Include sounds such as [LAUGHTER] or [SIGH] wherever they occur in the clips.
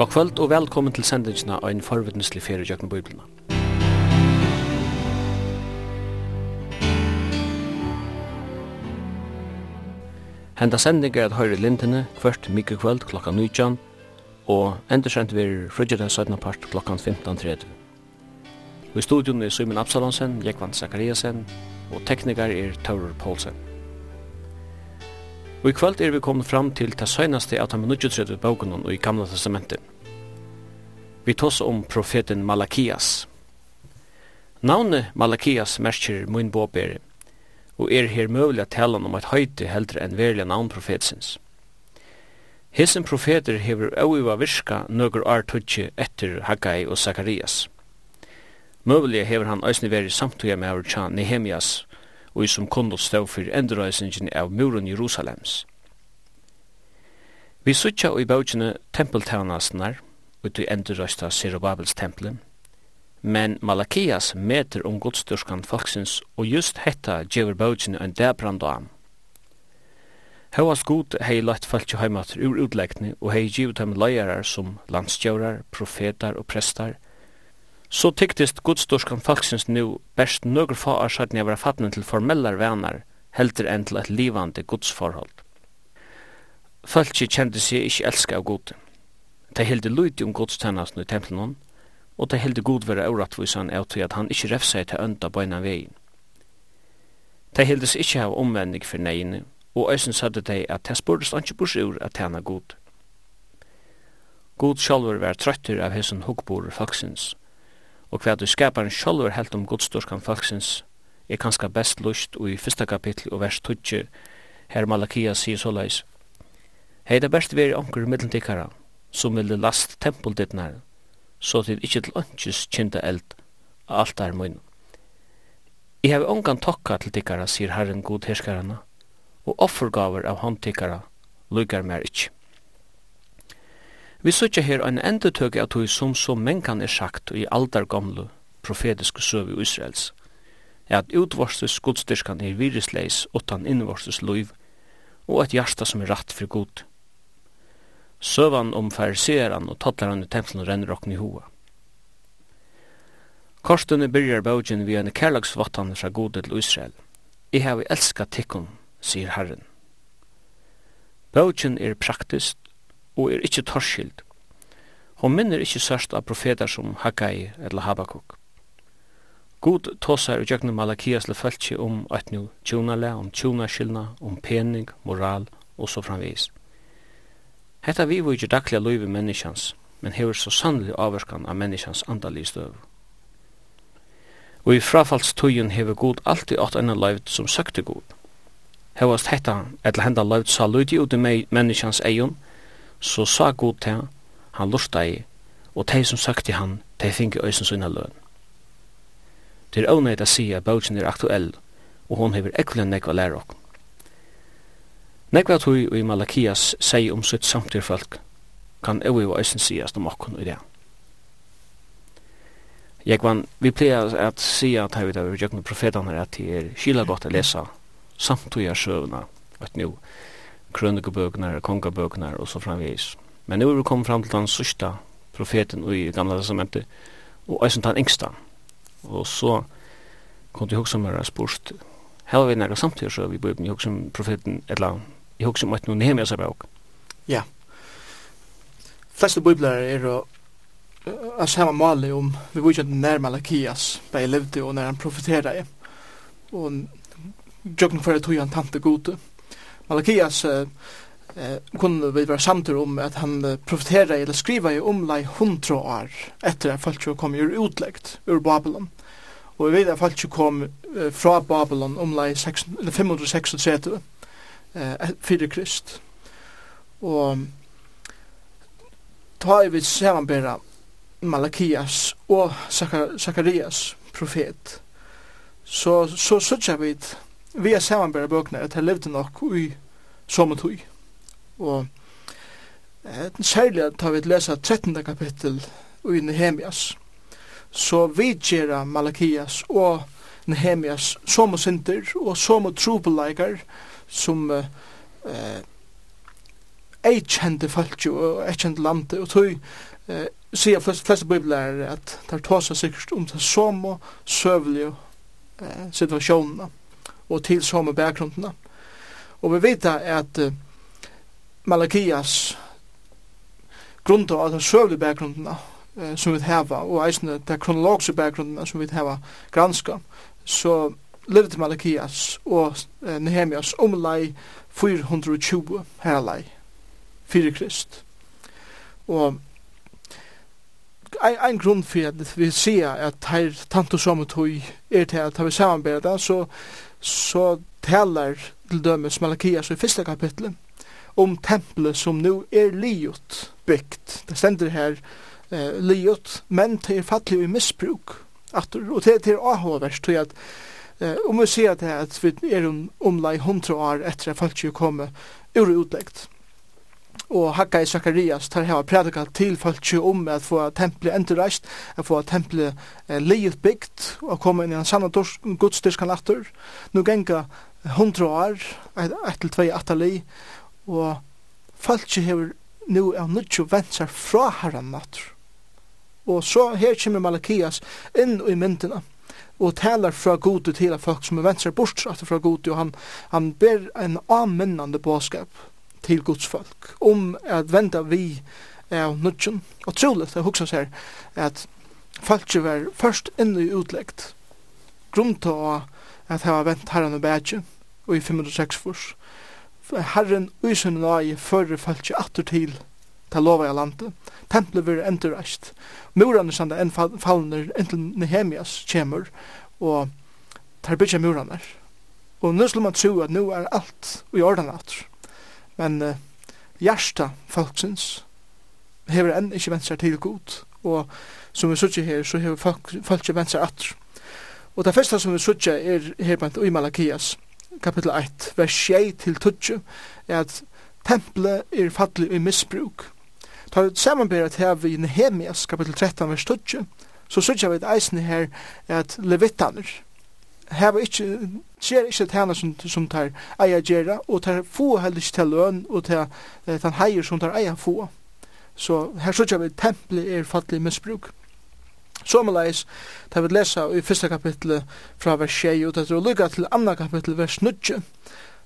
God kvöld og velkommen til sendingsna av en forvittneslig fyrir jøkken biblina. Henda sending er at høyre lintene hvert mykje kvöld klokka 19 og endersendt vi er frugera 17. part klokka 15.30. Og i studion er Simon Absalonsen, Jekvann Zakariasen og teknikar er Taurur Poulsen. Og i kvöld er vi kommet fram til det søgnaste av de 39 bøkene i Gamla Testamentet. Vi tås om profeten Malakias. Navnet Malakias merker mun båbere, og er her mulig at tala om at høyde heldre enn verilig navn profetsins. Hesen profeter hever auiva virka nøgur ar tutsi etter Haggai og Zakarias. Mulig hever han æsni veri samtuga med av Nehemias og som kunne stå for endrøysingen av muren Jerusalems. Vi sutja i bautjene tempeltaunasnar ut i endrøysta Sirobabels tempelen, men Malakias meter om godstyrskan folksins, og just hetta djever bautjene en dæbrand am. Høvast god hei lagt falki heimater ur utleggni og hei givet dem leirar som landstjaurar, profetar og prestar, Så tyktist godstorskan folksins nu best nøgur få av skjøtten av var til formellar venar, heldur enn til et livande godsforhold. Folki kjente seg ikkje elska av god. De hildi luti om godstennasen i templen og de hildi god vera auratvisan av til at han ikkje refsa til ønda bøyna vegin. De hildi seg ikkje av omvendig for negini, og æsyn sædde de at de spurdes anki burs ur at tjena god. God sjálfur var trøttur av hesson hugbor folksins, og hva du skapar en sjálfur helt om godstorskan folksins er kanska best lust og i fyrsta kapittel og vers 20 her Malakia sier såleis Hei det best veri onkur middeltikkara som vil last tempeldittnar så til ikkje til ønskjus kjenta eld av alt er mun I hef ongan tokka til tikkara sier herren god herskarana og offergaver av håndtikkara lukar mer ikkje Vi søkja her ein endetøk av tog som så mengan er sagt i aldargamle profetiske søv i Israels, er at utvorses godstyrskan er virisleis utan innvorses loiv, og et hjärsta som er rett for god. Søvan om fariseran og tattlaran i templen renner okken i hoa. Korsdunne byrjar baugin vi en kærlagsvattan fra godet til Israel. I hevi elska tikkun, sier Herren. Baugin er praktisk og er ikkje torskild. Hon minner ikkje sørst av profetar som Haggai eller Habakuk. God tåsar og gjøgnum Malakias le fölkje om at nu tjunale, om tjunaskilna, om pening, moral og så framvis. Hetta vi var ikkje daglige løyve menneskjans, men hever så sannlig avverskan av menneskjans andalig støv. Og i frafallstøyen hever god alltid åt enn løyvd som søkte god. Hevast hetta, etla henda løyvd sa løydi ut i menneskjans eion, så sa god til han lurta i, og de som søkte han, de finge øysen sina løn. Det er ånøyd å si at bøtjen er aktuell, og hon hever ekkelen nekva lærer okken. Nekva tog i Malakias seg om sitt samtidfolk kan øy og øysen siast om okken i det. Jeg vann, vi pleier at si at her vi da vi gjøkken profetene at de er kila godt å lesa samtidig søvna at nu krønikebøkene, kongabøkene og så framvis. Men nu er vi kommet fram til den sørste profeten i gamla testamentet, og eisen den yngsta. Og så kom det hoksom her spørst, hela vi nærka samtidig så vi bøyden, jeg hoksom profeten, eller jeg hoksom at noen nehemia seg bøk. Ja. Fleste bøybler er å av samme mål om vi bor ikke nær Malakias bei levde og nær han profeterar. og jøkken for at tog han tante gode Malakias uh, eh, kunne vi være samtidig om at han uh, profeterer eller skriver i omlai hundra år etter at folk kom ur utleggt ur Babylon. Og vi vet at folk kom uh, fra Babylon omlai 536 uh, fyrir krist. Og ta i vi samanbera Malakias og Zacharias profet så så så vi vi er samanbæra bøkna at han levde nok i som tog. Og den særlige tar vi lesa 13. kapittel i Nehemias. Så vi gjerra Malakias og Nehemias som synder og som trobeleikar som uh, uh, ei kjente folk og ei kjente landet og tog eh, sier flest, fleste bibler at der tåsa sikkert om det som og søvlige eh, situasjonene og til samme bakgrundene. Og vi vet at uh, Malakias grunda av den søvde bakgrundene uh, som vi hava, og eisne den kronologiske bakgrundene som vi hava granska, så levde Malakias og uh, Nehemias omlai 420 herlai, fyrir krist. Og ein, ein grunn for at vi sier at her tanto som tog er til at vi samarbeida, så så talar til dømes Malakias i fyrsta kapitlet om tempelet som nu er liot byggt. Det stender her eh, liot, men det er fattelig i misbruk. Atur, og det, det er avhåverst, tror jeg at eh, om vi sier at, at vi er om, omlai hundra år etter at folk ikke kommer ur utleggt og Hakka i Sakarias tar hava prædika til folk om at få tempelet endurreist, at få tempelet eh, livet bygd og koma inn i en sanna godstyrskan atur. Nu genga hundra år, et til tvei atali, og folk hever nu av nudjo ventsar fra herran natur. Og så her kommer Malakias inn i myndina og talar fra gode til folk som er ventsar bort fra gode, og han, han ber en anminnande båskap til Guds folk, om at venda vi av nudgen. Og troligt, det husker seg at folk var først inne i utleggt. Grunn til at jeg var vent herren og bedje og i 506 furs. Herren og i og jeg fører folk atter til til lova i landet. Templet var endurreist. Murene sanda enn fallner inntil Nehemias kjemur, og tar bytja murene. Og nu skulle man tro at nu er alt i ordan atter. Men uh, hjärsta folksins hever enn ikke vensar til god, og som vi sutja her, så hever folk, folk ikke vensar atr. Og det første som vi sutja er her bant i Malakias, kapittel 1, vers 6 til 20, er at tempelet er fattelig i misbruk. Ta ut samanberet her vi Nehemias, kapittel 13, vers 20, så sutja vi et eisen her at levitaner, var ikkje ger ikkje tæna som, som tar eia gjerra, og tar få heller ikkje til løn, og tar den heier som tar eia få. Så her sørger vi tempelet er fattelig misbruk. Sommerleis, tar vi lesa i fyrsta kapitlet fra vers 6, og tar vi lukka til andre kapitel vers 9,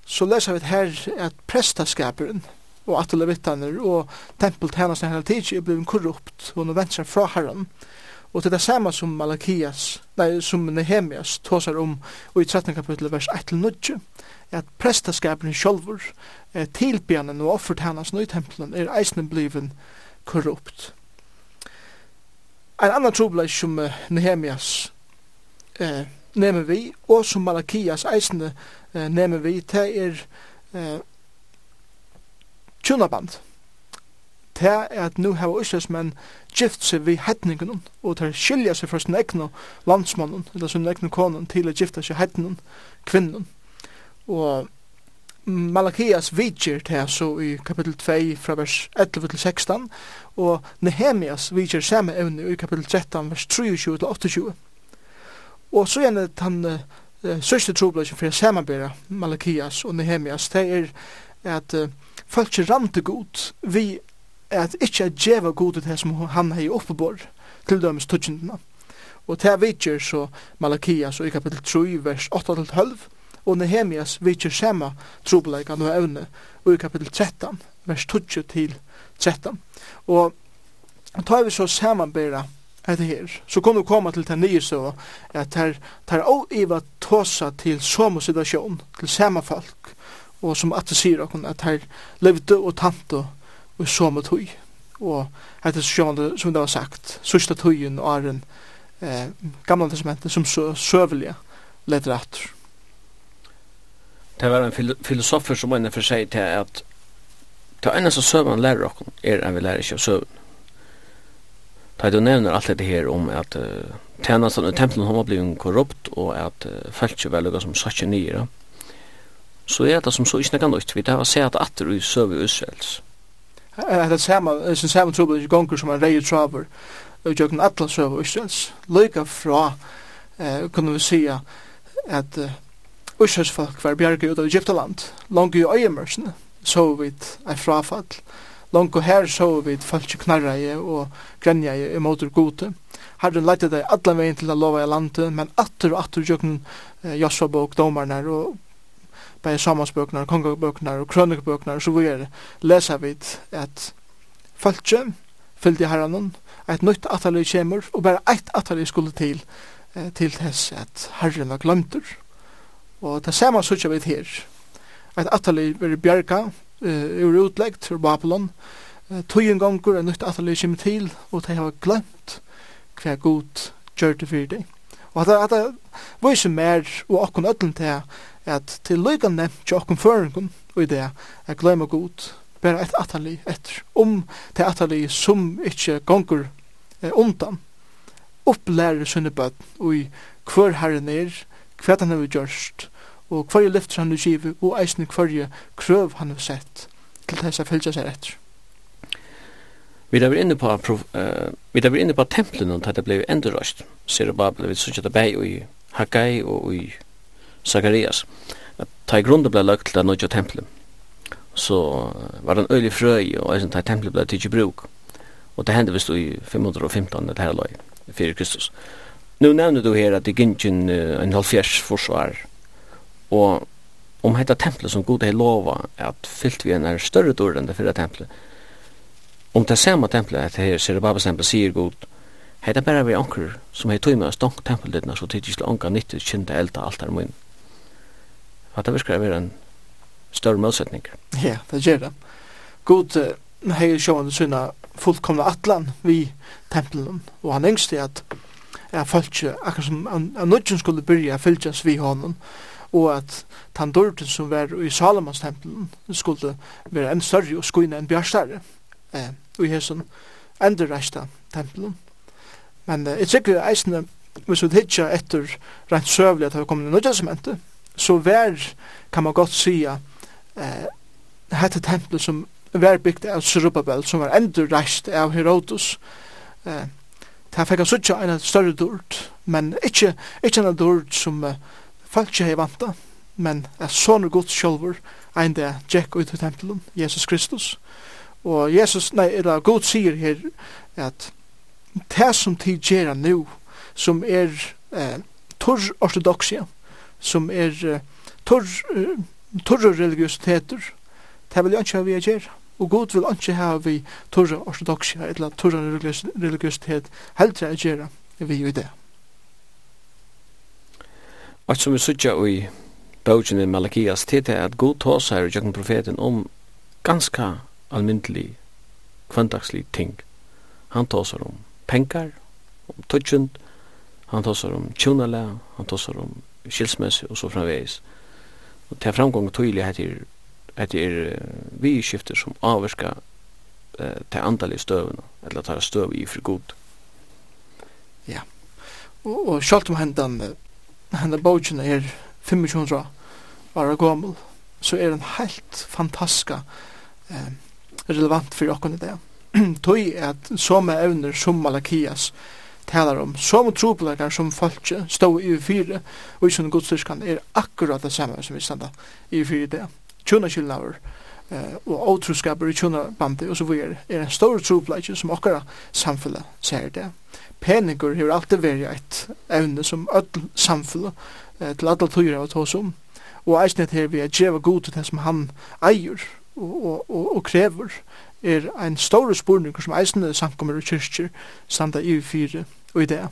så lesa vi her at prestaskaperen, og atlevittaner, og tempeltænast her tidsi, er blevet korrupt, og nu vensar fra herren, og Og det det samme som Malakias, nei, som Nehemias tåsar om og i 13. kapitlet vers 1-9, at prestaskapen sjolver, eh, tilbjenen og offert hennes nøytempelen er eisne bliven korrupt. En annan trobleis som uh, Nehemias eh, nemer vi, og som Malakias eisne eh, nemer vi, det er eh, tjunaband til at nu hava Íslandsmenn gift seg við hetningunum og til skilja seg fra sin egnu landsmannen eller sin egnu konen til å gifta seg hetningun kvinnen og Malakias vidger til så i kapittel 2 fra vers 11 til 16 og Nehemias vidger samme evne i kapittel 13 vers 23 til 28 og så gjerne han uh, sørste troblasjen for å samarbeide Malakias og Nehemias. Det er at uh, folk ikke rante god vi at ikkje djeva god til det som han hei oppebor til dømes tøtjendina. Og til vitjer så Malakias og i kapitel 3 vers 8-12 og Nehemias vitjer samme trobeleikane og evne og i kapitel 13 vers 12-13. Og tar vi så samanbera etter her, så kunne du komme til den nye så at her, her å Iva tåsa til samme situasjon, til samme folk, og som at det sier at her levde og tante og som tøy. Og hette sjående, som det var sagt, sørste tøyen og æren eh, gamla testamentet som så søvelige leder etter. Det var en filosofer som mener for seg til at det eneste søvn lærer oss er at vi lærer ikke søvn. Da du nevner alt dette her om at uh, tjenestene i tempelen har blitt korrupt og at uh, felt ikke vel som satt ikke nye, så er det som så ikke noe nytt. Vi tar og ser at atter i søv i Israels det samme, det sin samme trubel i gonger som en rei traver i jøkken atlas søv Israels. Løyga fra, eh, kunne vi sija, at uh, Israels folk var bjerget ut av Egyptaland, langt i øyemørsene, så vi ei frafall. Langt her så vidt folk i knarreie og grenjeie i motor gode. Herren leite deg alle veien til å lova i landet, men atter og atter jøkken eh, Joshua bok domarna og bei samansbøkene, kongebøkene og krønikebøkene og så videre, leser vi at følge, fylde herren, et nytt atali kommer, og bare ett atali skulle til, eh, til tess at herren var glemter. Og det samme sutja vi her. Et atali blir bjerga, eh, ur utleggt ur Babylon, uh, tøyen gonger et nytt atali kommer til, og de har glemt hva god gjør det for deg. Og at det viser mer og akkurat ødelen til at til lygan nevnt til okkum føringum og i det er glema god bare et atali etter om det atali som ikkje gonger eh, undan opplærer sunne bøtt og i hver herren er hva han har gjørst og hver lyfter han har givet og eisen hver krøv han har sett til þess að fylgja seg etter Vi har vært inne på, uh, vi har vært inne på templen og det ble endurrøst, sier Babel, vi sier det bæg i Hagai, og i Zacharias. at ta i grunde ble lagt til det nødja tempelet så var det en øylig frøy og eisen ta i tempelet ble tidsi bruk og det hendte vist i 515 det her løy fyrir Kristus Nu nevner du her at det gynnsyn uh, en halvfjers forsvar og om hetta templet som god er lova at fyllt vi en er større dår enn det fyrra templet om det samme templet at her ser Babas templet sier god, hetta bare vi anker som hei tøyma stong tempelet så tidsi anker nyttig kynda elda her mun at det virkar være en større målsetning. Ja, det gjør det. God hei sjående syna fullkomna atlan vi tempelen, og han engste at at folk akkurat som at nødgjøn skulle byrja fylgjens vi honom, og at tandorten som var i Salomans tempelen skulle være en større og skuina en bjørstare eh, og i hesson endurreista tempelen. Men eh, jeg sikker eisne hvis vi hitja etter rent søvlig at det har kommet nødgjøn som endte, så vær, kan man godt sia eh, hette tempel som var bygd av Zerubbabel, som var endur reist av Herodos, eh, det fikk han suttja en større dord, men ikkje, ikkje en dord som uh, folk ikke vanta, men er sånne gods sjølver ein det Jack ut av tempelen, Jesus Kristus. Og Jesus, nei, eller god sier her, at det som tid gjerra nu, som er eh, torr ortodoxia, som er torr, torre religiøsiteter, det vil jeg ikke ha vi å gjøre. Og god vil ikke ha vi torre ortodoxia, eller torre religiøsitet, heldre å gjøre vi i det. Og som vi sutja i bøkjen i Malakias tid er at god tås her i Jøkken profeten om ganske almindelig kvandagslig ting. Han tåsar om penkar, om tutsjund, han tåsar om tjunala, han tåsar om skilsmisse og så framvegis. Og til framgång tydelig heter det er vi skifter som avverska eh, til andalig støvene, eller tar støv i for god. Ja, og, og selv om hendan hendan bogen er 25 år gammel, så er den helt fantastiska eh, relevant for okken i det. Tøy er at som evner som Malakias, talar om. Som trupleikar som folk stå i fyre og i sånne godstyrskan er akkurat det samme som vi standa i fyre det tjuna kylnaver eh, og åtroskaper i tjuna bandi og så videre er en stor trupleikar som okkara samfunnet ser det Peningur hefur alltid veri eit evne som öll samfunnet eh, til alla tøyra av tås om og eisnet her vi er djeva god til det som han eier og, og, og, og krever er ein stor spurning som eisnet samkommer og kyrkjer standa i fyre og i det.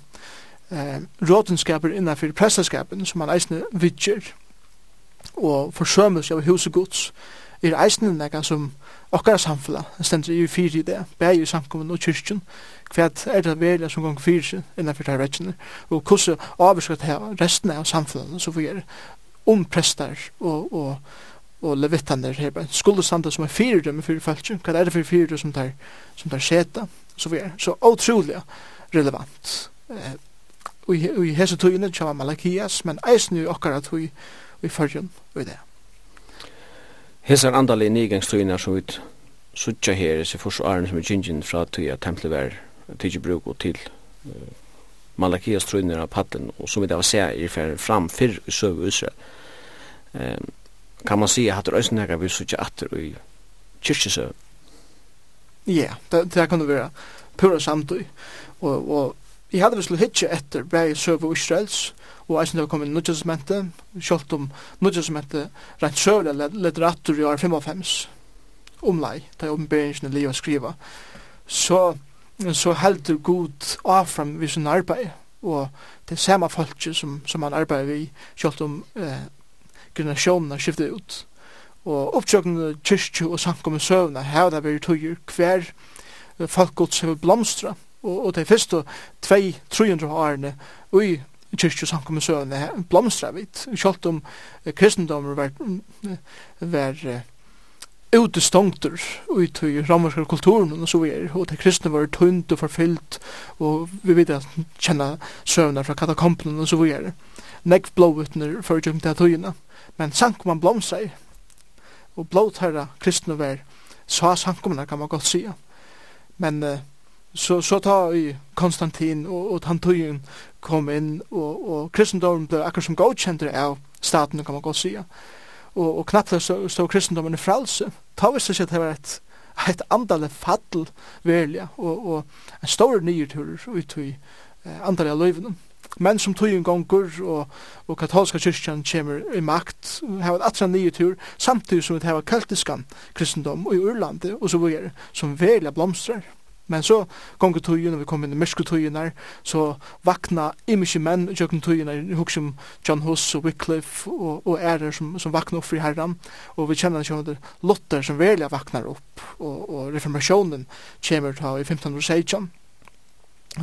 Eh, rådenskaper innenfor prestaskapen som han eisne vidger og forsømmes av huset gods er eisne nega som okkara samfella stendur i fyrir i det, bæg i samkommun og kyrkjun, hva er det velja som gong fyrir innenfor her rettjene, og hvordan avskat her resten av samfunnet så vi er om prestar og, og, og levittaner her, skulle standa som er fyrir dem fyrir fyrir fyrir fyrir fyrir fyrir fyrir fyrir fyrir fyrir fyrir fyrir fyrir fyrir fyrir fyrir fyrir fyrir relevant. Eh, og i hese tøyene kjava Malakias, men eisen i okkara tøy i fyrjun og i det. Hese er andalig nigangstøyene som ut suttja her, hese forsvaren som er gingin fra tøy at tempelet var tidsi bruk og til uh, Malakias trøyner av patten, og som vi da var se er fram fyrr i søv Israel. Eh, kan man sige at det er også nægge vi suttja atter i kyrkjesøv? Ja, yeah, det, det kan det være pura samtøy og, og Jeg hadde vel hitje etter bæg og Israels, og eisen synes det var kommet nødgjøsmentet, selv om nødgjøsmentet rent søvlig litteratur i år 55, omlai, da jeg åpenberingene liv å skriva, så, så heldur god avfram vi sin arbeid, og det samme folket som, som han arbeider vi, selv om eh, generasjonene skiftet ut. Og oppsøkende kyrkju og samkommet søvna hevda vi tøyer hver folk gods hever blomstra, og, og de første 200-300 årene i kyrkje samkommensøene blomstra vidt, selv om kristendommer var, var utestongter ut i romerska kulturen og så videre, og de kristne var tunt og forfyllt, og vi vet at kjenna søvna fra katakompen og så videre. Nekv blåvutner for gjennom det tøyene, men sankumann blomstra i, og blåtherra kristne var sa sankumna kan man godt sija, men uh, så, så ta i Konstantin og, og Tantuyen kom inn, og, og kristendommen ble akkurat som godkjenter av staten, kan man godt sige. Og, og knappt så stod kristendommen i frelse. Ta visst ikke at det var et, et andale faddel velja, og, og en stor nyerturer ut i eh, andale av løyvene. Men som tog en gonger, og, og katolska kyrkjan kommer i makt, har et atra nyertur, samtidig som det har keltiskan kristendom i Urlandet, og så videre, som velja blomstrar. Men så gongu tøyen, og vi kom inn i myrsku tøyen her, så vakna imiske menn i jøkken tøyen her, hukk som John Huss og Wycliffe og, og ærer som, som vakna opp fri herran, og vi kjenner kjenner Luther som velja vaknar opp, og, og reformasjonen kommer ta i 1516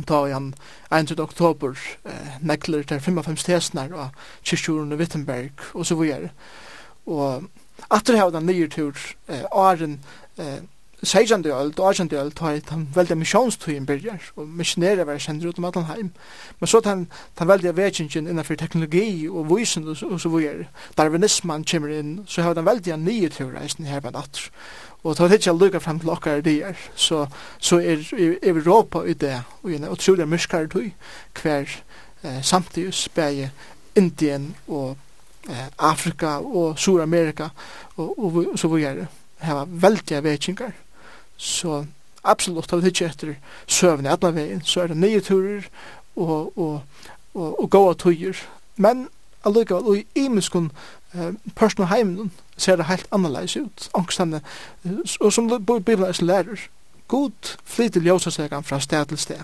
ta i han 1. oktober eh, nekler til 55 tesnar av kyrkjuren i Wittenberg og så videre. Og atter hava den nye tur eh, åren eh, 16. öld og 18. öld har han veldig misjonstøyen byrjar, og missionere var kjendur ut om allan heim. Men så han, han veldig vekingen innanfor teknologi og vysen og, og så videre. Darwinisman kommer inn, så har han veldig nye teoreisen her på natt. Og tar hitja lukka fram til okkar dier, så, så er, er Europa i det, og en utrolig myskare tøy, hver eh, samtidig spæg Indien og eh, Afrika og Sur-Amerika og, og, og så videre hava veldiga vekingar Så absolutt, har vi ikke etter søvn i alle veien, så er det nye turer og, og, og, og gode turer. Men allikevel, og i imenskun eh, personal heimen ser det helt annerledes ut, angstande, og som Bibelen er lærer, god flyter ljósasegan fra sted til sted.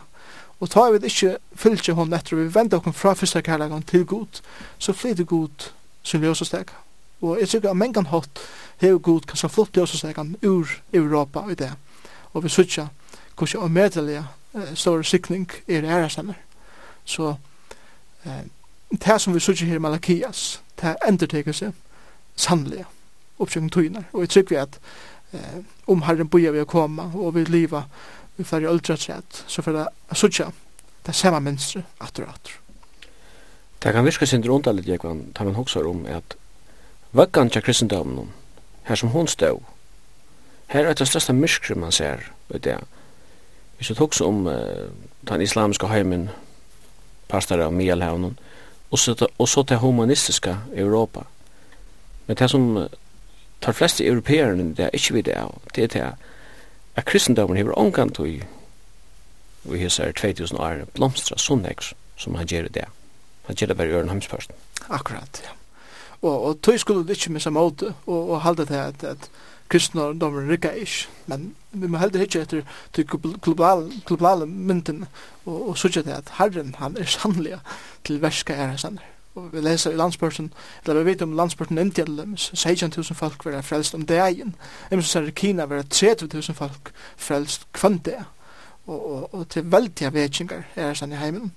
Og tar vi ikke fylgje hon etter vi vender okken fra fyrsta kærlegan til god, så flyter god sin ljósasegan. Og jeg tykker at mengan hatt hever god kanskje flott ljósasegan ur Europa i det og vi sutja hvordan medelige uh, store sikning er æresammer. Så uh, det som vi sutja her i Malakias, det enderteker seg sannlega oppsøkning tøyner. Og jeg trykker vi at eh, om Herren bøyer vi å komme og vi liva vi fyrir ultratrett, så fyrir det sutja det samme mønstre atter og atter. Det kan virke sin rundalit, Jekvann, tar man hoksar om at vaggan tja kristendomnum, her som hon stod, Her er det største myskri man ser i det. Hvis du tok så om uh, den islamiske heimen, pastor av Mielhavnen, og så, og så til humanistiske Europa. Men det som uh, tar fleste europeerne det er ikke vi det av, det er det at kristendommen hever omgang til vi hesar 2000 år blomstra sunnex som han gjør det. Han gjør det bare i øren heimspørsten. Akkurat, ja. Og, og tog skulle du ikke missa måte og, og halde det at, at kristendommen rikka ish, men vi må heldig hitje etter til global, globale mynden og, og sutja det at Herren, han er sannlig til verska er hans. Og vi leser i landsbørsen, eller vi vet om landsbørsen India, 16.000 folk vera frelst om dagen, ems som sier Kina vera 30.000 folk frelst kvann det, og, og, og til veldige vekingar er hans andre i heimen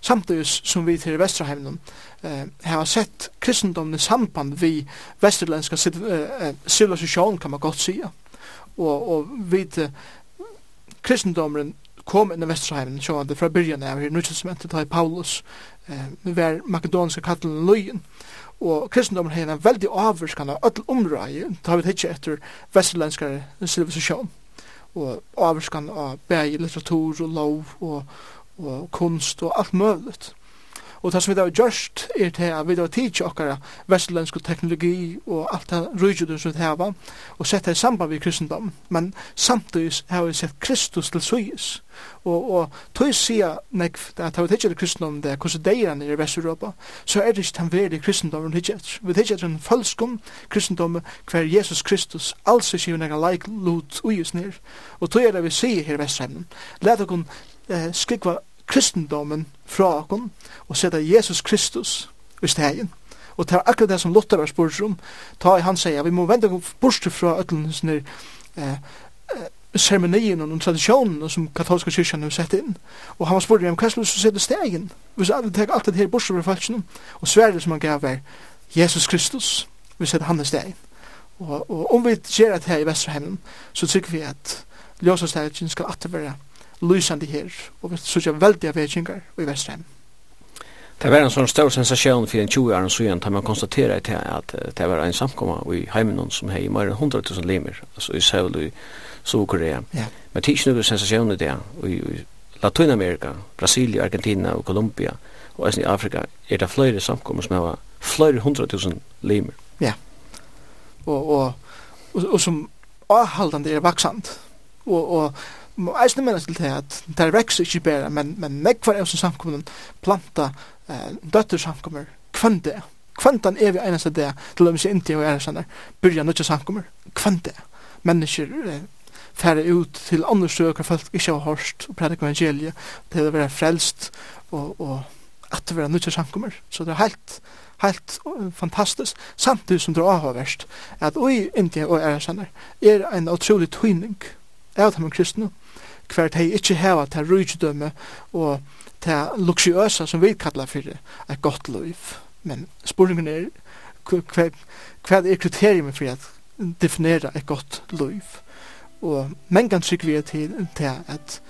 samtidig som vi til Vesterheimen eh, har sett kristendommen i samband vi vesterländska eh, civilisation kan man godt sige. Og, og vi til kristendommen kom inn i Vesterheimen, sjående fra byrjan av her, nutjensmentet av Paulus, eh, ver makedonska kattelen Løyen, og kristendommen har en veldig avvurskan av öll områi, da vi tidsje etter vesterländskare civilisation, og avvurskan av bæg, litteratur og lov og og kunst og alt møvligt. Og det som vi har gjørst er til at vi har tid til okkara vestlensk teknologi og alt det rujudus vi har og sett det i samband med kristendom. Men samtidig har vi sett Kristus til suyis. Og, og tog sier nek, at har vi tidsi kristendom det er hvordan det er i Vest-Europa, så er det ikke den veri kristendom vi tidsi. Vi tidsi en falskum kristendom hver Jesus Kristus alls ikke nek laik lut ui ui ui ui ui ui ui ui ui ui ui ui ui ui ui ui ui kristendommen fra okon og seta Jesus Kristus i stegen. Og det er akkurat det som Luther var spurt om. Ta i han sier, vi må vende bort fra ötlen sånne eh, seremonien og tradisjonen som katolska kyrkjan har sett inn. Og han var spurt om hva skulle du sette stegen? Hvis alle tar alt det her bort fra falskene, og sverre som han gav er Jesus Kristus, vi setter han i stegen. Og, og om vi gjør det her i Vesterheimen, så tykker vi at Ljósastæðin skal atter lysande her, og vi sykja veldig av vekingar i Vestrheim. Det var en sånn stor sensasjon for en 20 år siden da man konstateret at det var en samkomma i heimenon som hei mer enn 100 000 limer, altså i Seoul i Sovkorea. Ja. Men det er ikke noe sensasjon i det, i Latinamerika, Brasilia, Argentina og Kolumbia, og i Afrika, er det flere samkommer som har flere hundra tusen limer. Ja, og, og, og, og som avhaldande er vaksant, og, og må eisne mennes til det at det er vekst ikke bedre, men, men nekvar er som samkommunen planta eh, døtter samkommer kvann det. Kvann den evig eneste det, til å vi inntil og er sånn der, byrja nødja samkommer, kvann det. Mennesker eh, færre ut til andre søker folk ikke har hørst og prædik evangeliet, til å være frelst og, og at det være nødja samkommer. Så det er helt, helt fantastisk, samtidig som det er avhåverst, at oi, inntil og er sånn der, er en utrolig tøyning, av dem kristne, hver de ikke heva til rujtdømme og til luksjøsa som vi kallar fyrir et godt liv. Men spurningen er hva, hva er kriterium for at definera et godt liv? Og mengan trygg vi er til, til at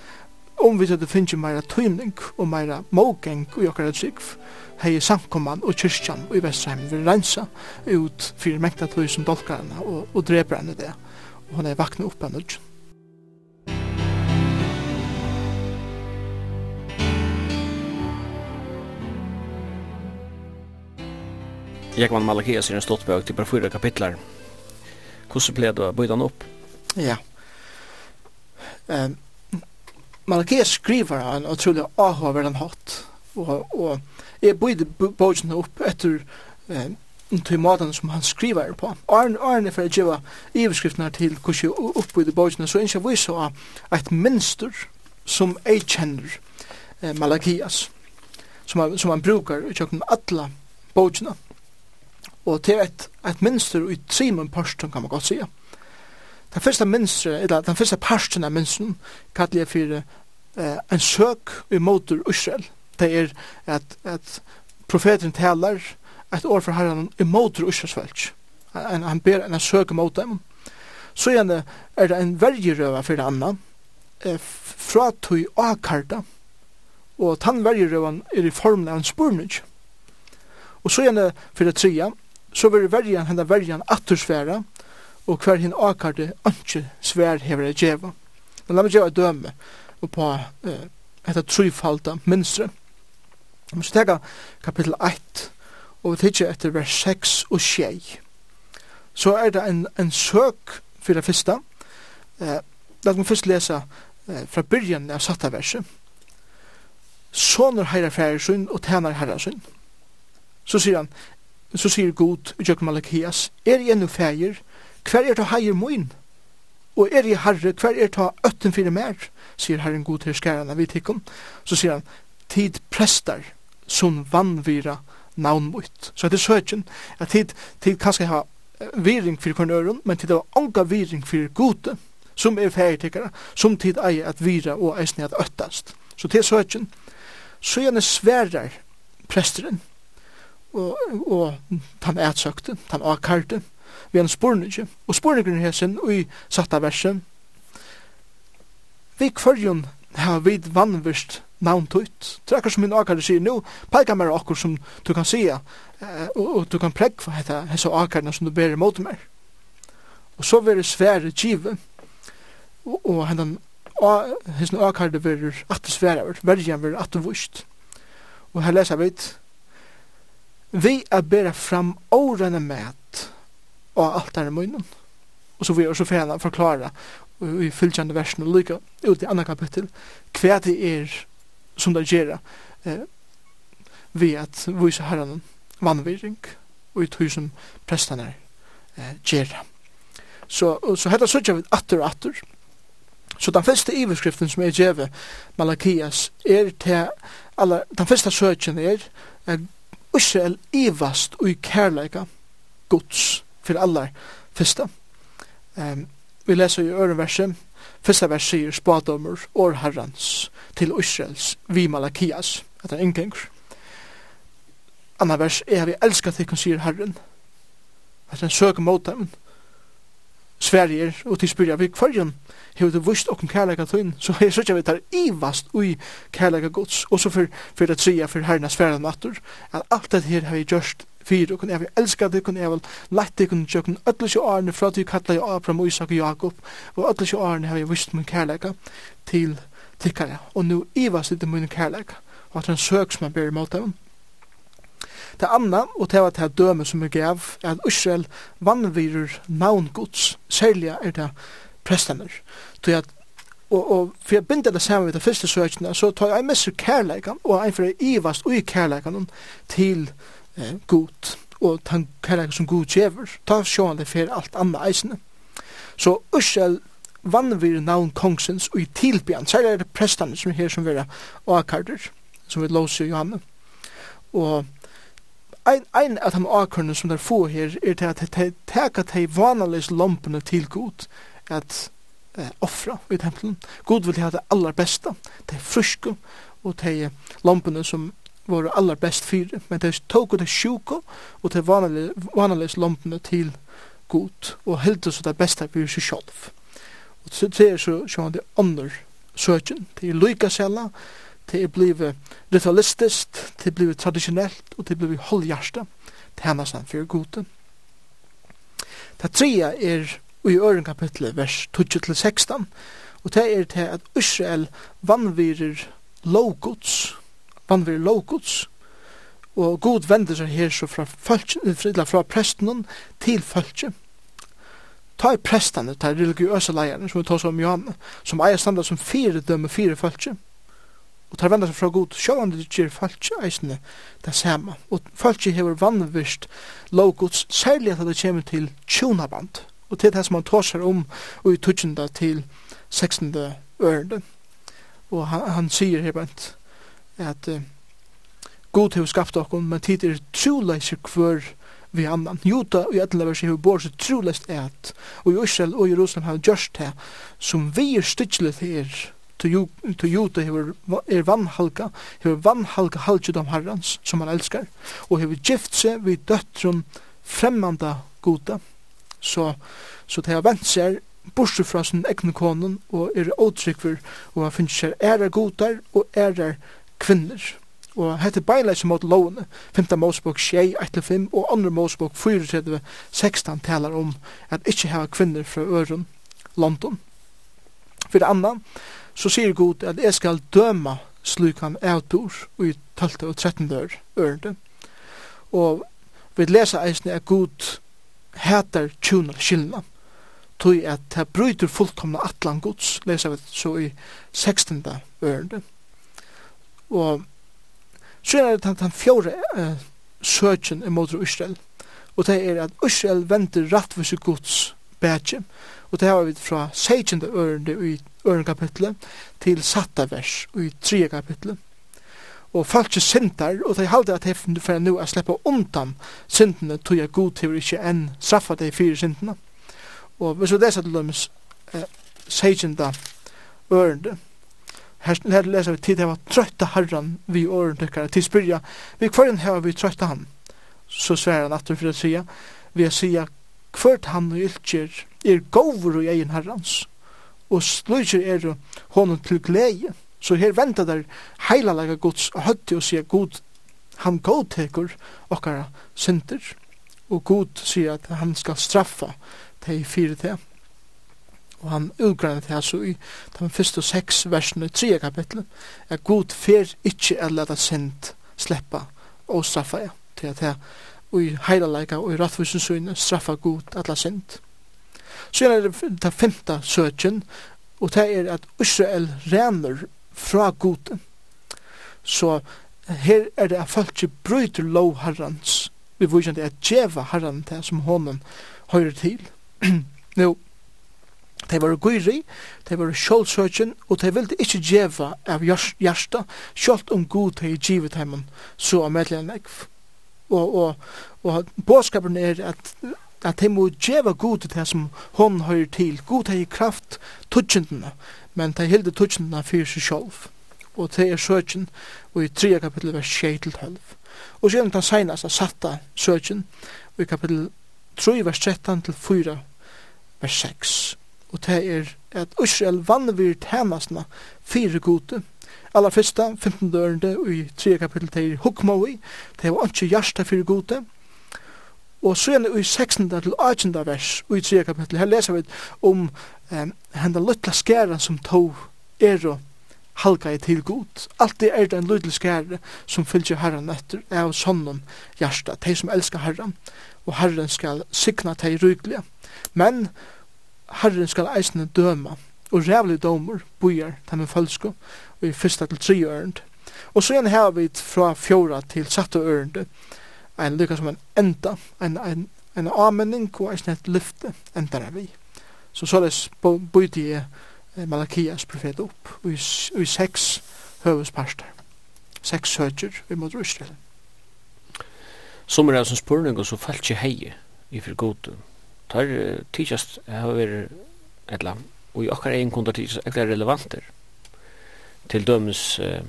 om vi hadde finnst meira tøymning og meira mågeng og okkar trygg, hei samkomman og kyrkjan og i Vestheim vil rensa ut fyrir mengta tøy som dolkarna og, og dreper henne det. Og hun er vakna upp av nudgen. Jekman Malakias i en stått bøk til bare fyra kapitlar. Hvordan ble du bøyde han opp? Ja. Um, Malakias skriver han utrolig avhåver den hatt. Og, og jeg bøyde bøyden opp etter um, til måten som han skriver på. Arne, Arne for å gjøre iverskriftene til hvordan jeg oppbøyde bøyden, så ikke vi så et minster som jeg kjenner eh, Malakias, som, han, som han brukar i kjøkken alle bøydene. Og det er et, et minster i trimen parsten, kan man godt sige. Den første minster, eller den første parsten av minsten, kallar jeg for eh, en søk i motor Israel. Det er at, at profeten talar et år for herren i motor Israels velg. Han, han ber en søk imot dem. Så igjen er det en vergerøver for det andre, eh, fra tog akarta, og tann vergerøven er i formen av en spurning. Og så igjen er det for det tredje, så vil verjan henne verjan attursfæra, og hver hinn akarde anki svær hever jeg djeva. Men la meg djeva døme på eh, etter trufalda minstre. Vi skal tega kapittel 1, og vi tidsi etter vers 6 og 6. Så er det en, en søk for det første. Eh, la meg først lesa uh, fra byrjan av satta verset. Soner heirar færer og tænar herra Så sier han, så sier Gud i Jøk Malakias, er jeg nu feir, hver er ta heier moin? Og er jeg herre, hver er ta øtten fire mer? Sier herren Gud til skærene vi tikkum. Så sier han, tid prestar, som vannvira navnmut. Så det er søkjen, at tid, tid kanskje ha viring for kornøren, men tid var anga viring for gode, som er ferdigtekere, som tid eier at vira og eisne at øttast. Så det er søkjen. Så gjerne sverar presteren, og, og tan ætsøkte, tan akkarte, vi en spurningi, og spurningen sin, og i satta versen, vi kvarjon har vid vannvist navntut. Det er akkur som min akkar sier nu, peikar mer akkur som du kan sia, og, og du kan pregva heta hessa akkarna som du ber imot mer. Og så veri svære give, og, og hendan hessen akkar det veri at svære, verjan veri at vust. Og her lesa vi vi er bera fram årene med og alt er i munnen. Og så vil jeg også fjerne forklare i fylgjande versen og lykke ut i andre kapittel hva det er som det gjør eh, vi at vise herren vannvirring og i tog som prestene eh, gjør. Så, så hette så gjør vi atter og atter. Så den første iverskriften som er gjør Malakias er til alla, den første søkjen er Israel ivast og i kærleika gods for allar fyrsta. Um, vi leser i øren verset, fyrsta vers sier spadomur or herrans til Israels vi Malakias, at han inngengur. Anna vers, er vi elskar til kun sier herren, at han søker mot dem, Sverige og til spyrja vi kvarjen hefur du vust okkur kærleika tøyn så jeg sørja vi tar ivast ui kærleika gods og så for det tria for herrna sverjan matur at alt det her har vi gjørst fyrir og kun jeg vil elska det kun jeg vil lette kun tjøkken ödlus jo årene fra du kattla jo Abraham og Isak og Jakob og ödlus jo arne har vi vust min kærleika til tikkara og nu ivast det min kærleika. Og at han søk som han ber imot dem Det andre, og det var det døme som er gav, er at Israel vannvirer navn Guds, særlig er det prestene. Så at Og, og for jeg binder det sammen med det første søkene, så tar jeg med seg kærleikan, og jeg for ivast ui kærleikan til eh, god, og den kærleikan som god gjever, ta sjåan det for alt anna eisene. Så Ursel vannvir navn kongsens og i tilbyan, særlig er det prestane som er her som vera akarder, som vi låser i Johanne. Og ein, ein av de akkerne som der få her, er til at de teka de vanlige til god, at eh, offra i tempelen. God vil ha det aller beste, de fruske, og de lampene som var aller best fyre, men de tog det sjuke, og de vanlige, vanlige lampene til god, og heldte så det beste for seg sjolv. Og så ser så, så han det andre søkjen, det er lykkesella, og det er blivet ritualistisk, det er blivet tradisjonelt, og det er blivet holdhjärsta, tænasen for gode. Det tredje er i øren kapitlet, vers 12-16, og det er til at Israel vannvirer lovgods, vannvirer lovgods, og god vender seg her så fra, fra, fra presten til følgen, ta i prestene, ta i religiøse leierne, som vi tar som Johan, som eier standard som fire dømme fire følse, og tar venda seg fra god, sjåan det gjør falsk eisne det samme. Og falsk hever vannvist lovgods, særlig at det kommer til tjonaband. Og til det som han tåsar om og i tutsjenda til 16. ørende. Og han, han sier her bant at uh, god hever skapt okkon, men tid er troleiser kvar vi annan. Juta og etla vers hever bor seg troleist et, og i Israel og Jerusalem har gjørst det som vi er styrslet her, to jude hever, er vannhalka, hever vannhalka halvdjudam herrans, som han elskar, og hever gift seg vid døttrun fremmanda gota, så, så det har vent seg bortsett fra sin egne konen, og er åtrykver, og han finnes seg ærer godar og ærer kvinner. Og hette beinleis mot lovene, 5. Mosebok 6, 1-5, og 2. Mosebok 4, 16 talar om at ikkje heva kvinner fra øren London. For det andre, så sier Gud at jeg skal døma slukan avdur i 12. og 13. ørende. Og vi leser eisne at Gud heter tjunar skyldna tog at det bryter fullkomna atlan Guds, leser vi så i 16. ørende. Og så er det den, den fjore eh, søkjen imot Israel, og det er at Israel venter rattvise Guds bætje. Og det har vi fra 16. ørende i ørende kapitlet til satta vers i 3. kapitlet. Og falske sintar, og de halde at heften for nu er sleppa undan sintene, tog jeg god til ikke enn straffa de fire sintene. Og hvis vi leser til dem eh, 16. ørende, Her, leser vi tid det var trøtta herran vi ørende tykkare til spyrja vi kvarjen her vi trøyta han så sværer han at for å sida vi er sida kvart han og ylkjer er gover og egen herrans, og slutjer er honom til glede. Så her venter der heila laga gods høtti og sier god, han godtekur okkara synder, og god sier at han skal straffa de fire teg. Og han utgrannet det så i de første seks versene i tre kapitlet, at god fer ikkje er leta synd sleppa og straffa ja, til at det og i heilaleika og i rattvusen syne straffa god atla sint. Så er det ta femta søtjen, og det er at Israel renner fra goden. Så her er det at folk ikke bryter lov herrens, vi viser det at djeva herren til som honom høyre til. Nå, de var gyri, de var sjålsøkjen, og de ville ikke djeva av hjärsta, sjålt om god de givet heimen, så av medlemmen ekv og, og, og bådskapen er at at de må djeva god til det som hon hører til. God har kraft tutsjentene, men de hilde tutsjentene fyrir seg sjolv. Og det er søtjen, og i 3 kapittel vers 6 til 12. Og siden den senast seneste satta søtjen, og i kapittel 3 vers 13 til 4 vers 6. Og det er at Israel vannvir tænastna fire gode, Aller fyrsta, 15 dørende i 3 kapitel til Hukmaui, det var ikke hjärsta fyrir gode, og så er i 16. til 18. vers i 3 kapitel, her leser vi om um, henda luttla skæra som tog er og halka i til god. Alt det er den lydel skære som fylgjer herran etter av sånnen hjärsta, de som elskar herran, og herren skal signa de ryglige. Men herren skal eisne døma og rævlig domur bojar dem følsko og i fyrsta til tre ørend. Og så igjen her vi fra fjora til satte ørende en lykka som en enda, en, en, en avmenning og en snett lyfte enda er vi. Så så såleis bøyde jeg Malakias profet opp og i, i seks høvesparster. Seks høtjer vi mot Israel. Som er det som spurning og så falt ikke hei i for gode. Tar tidsast har vært et eller annet og i okkar egen kundar tid er relevanter. Til dømes uh,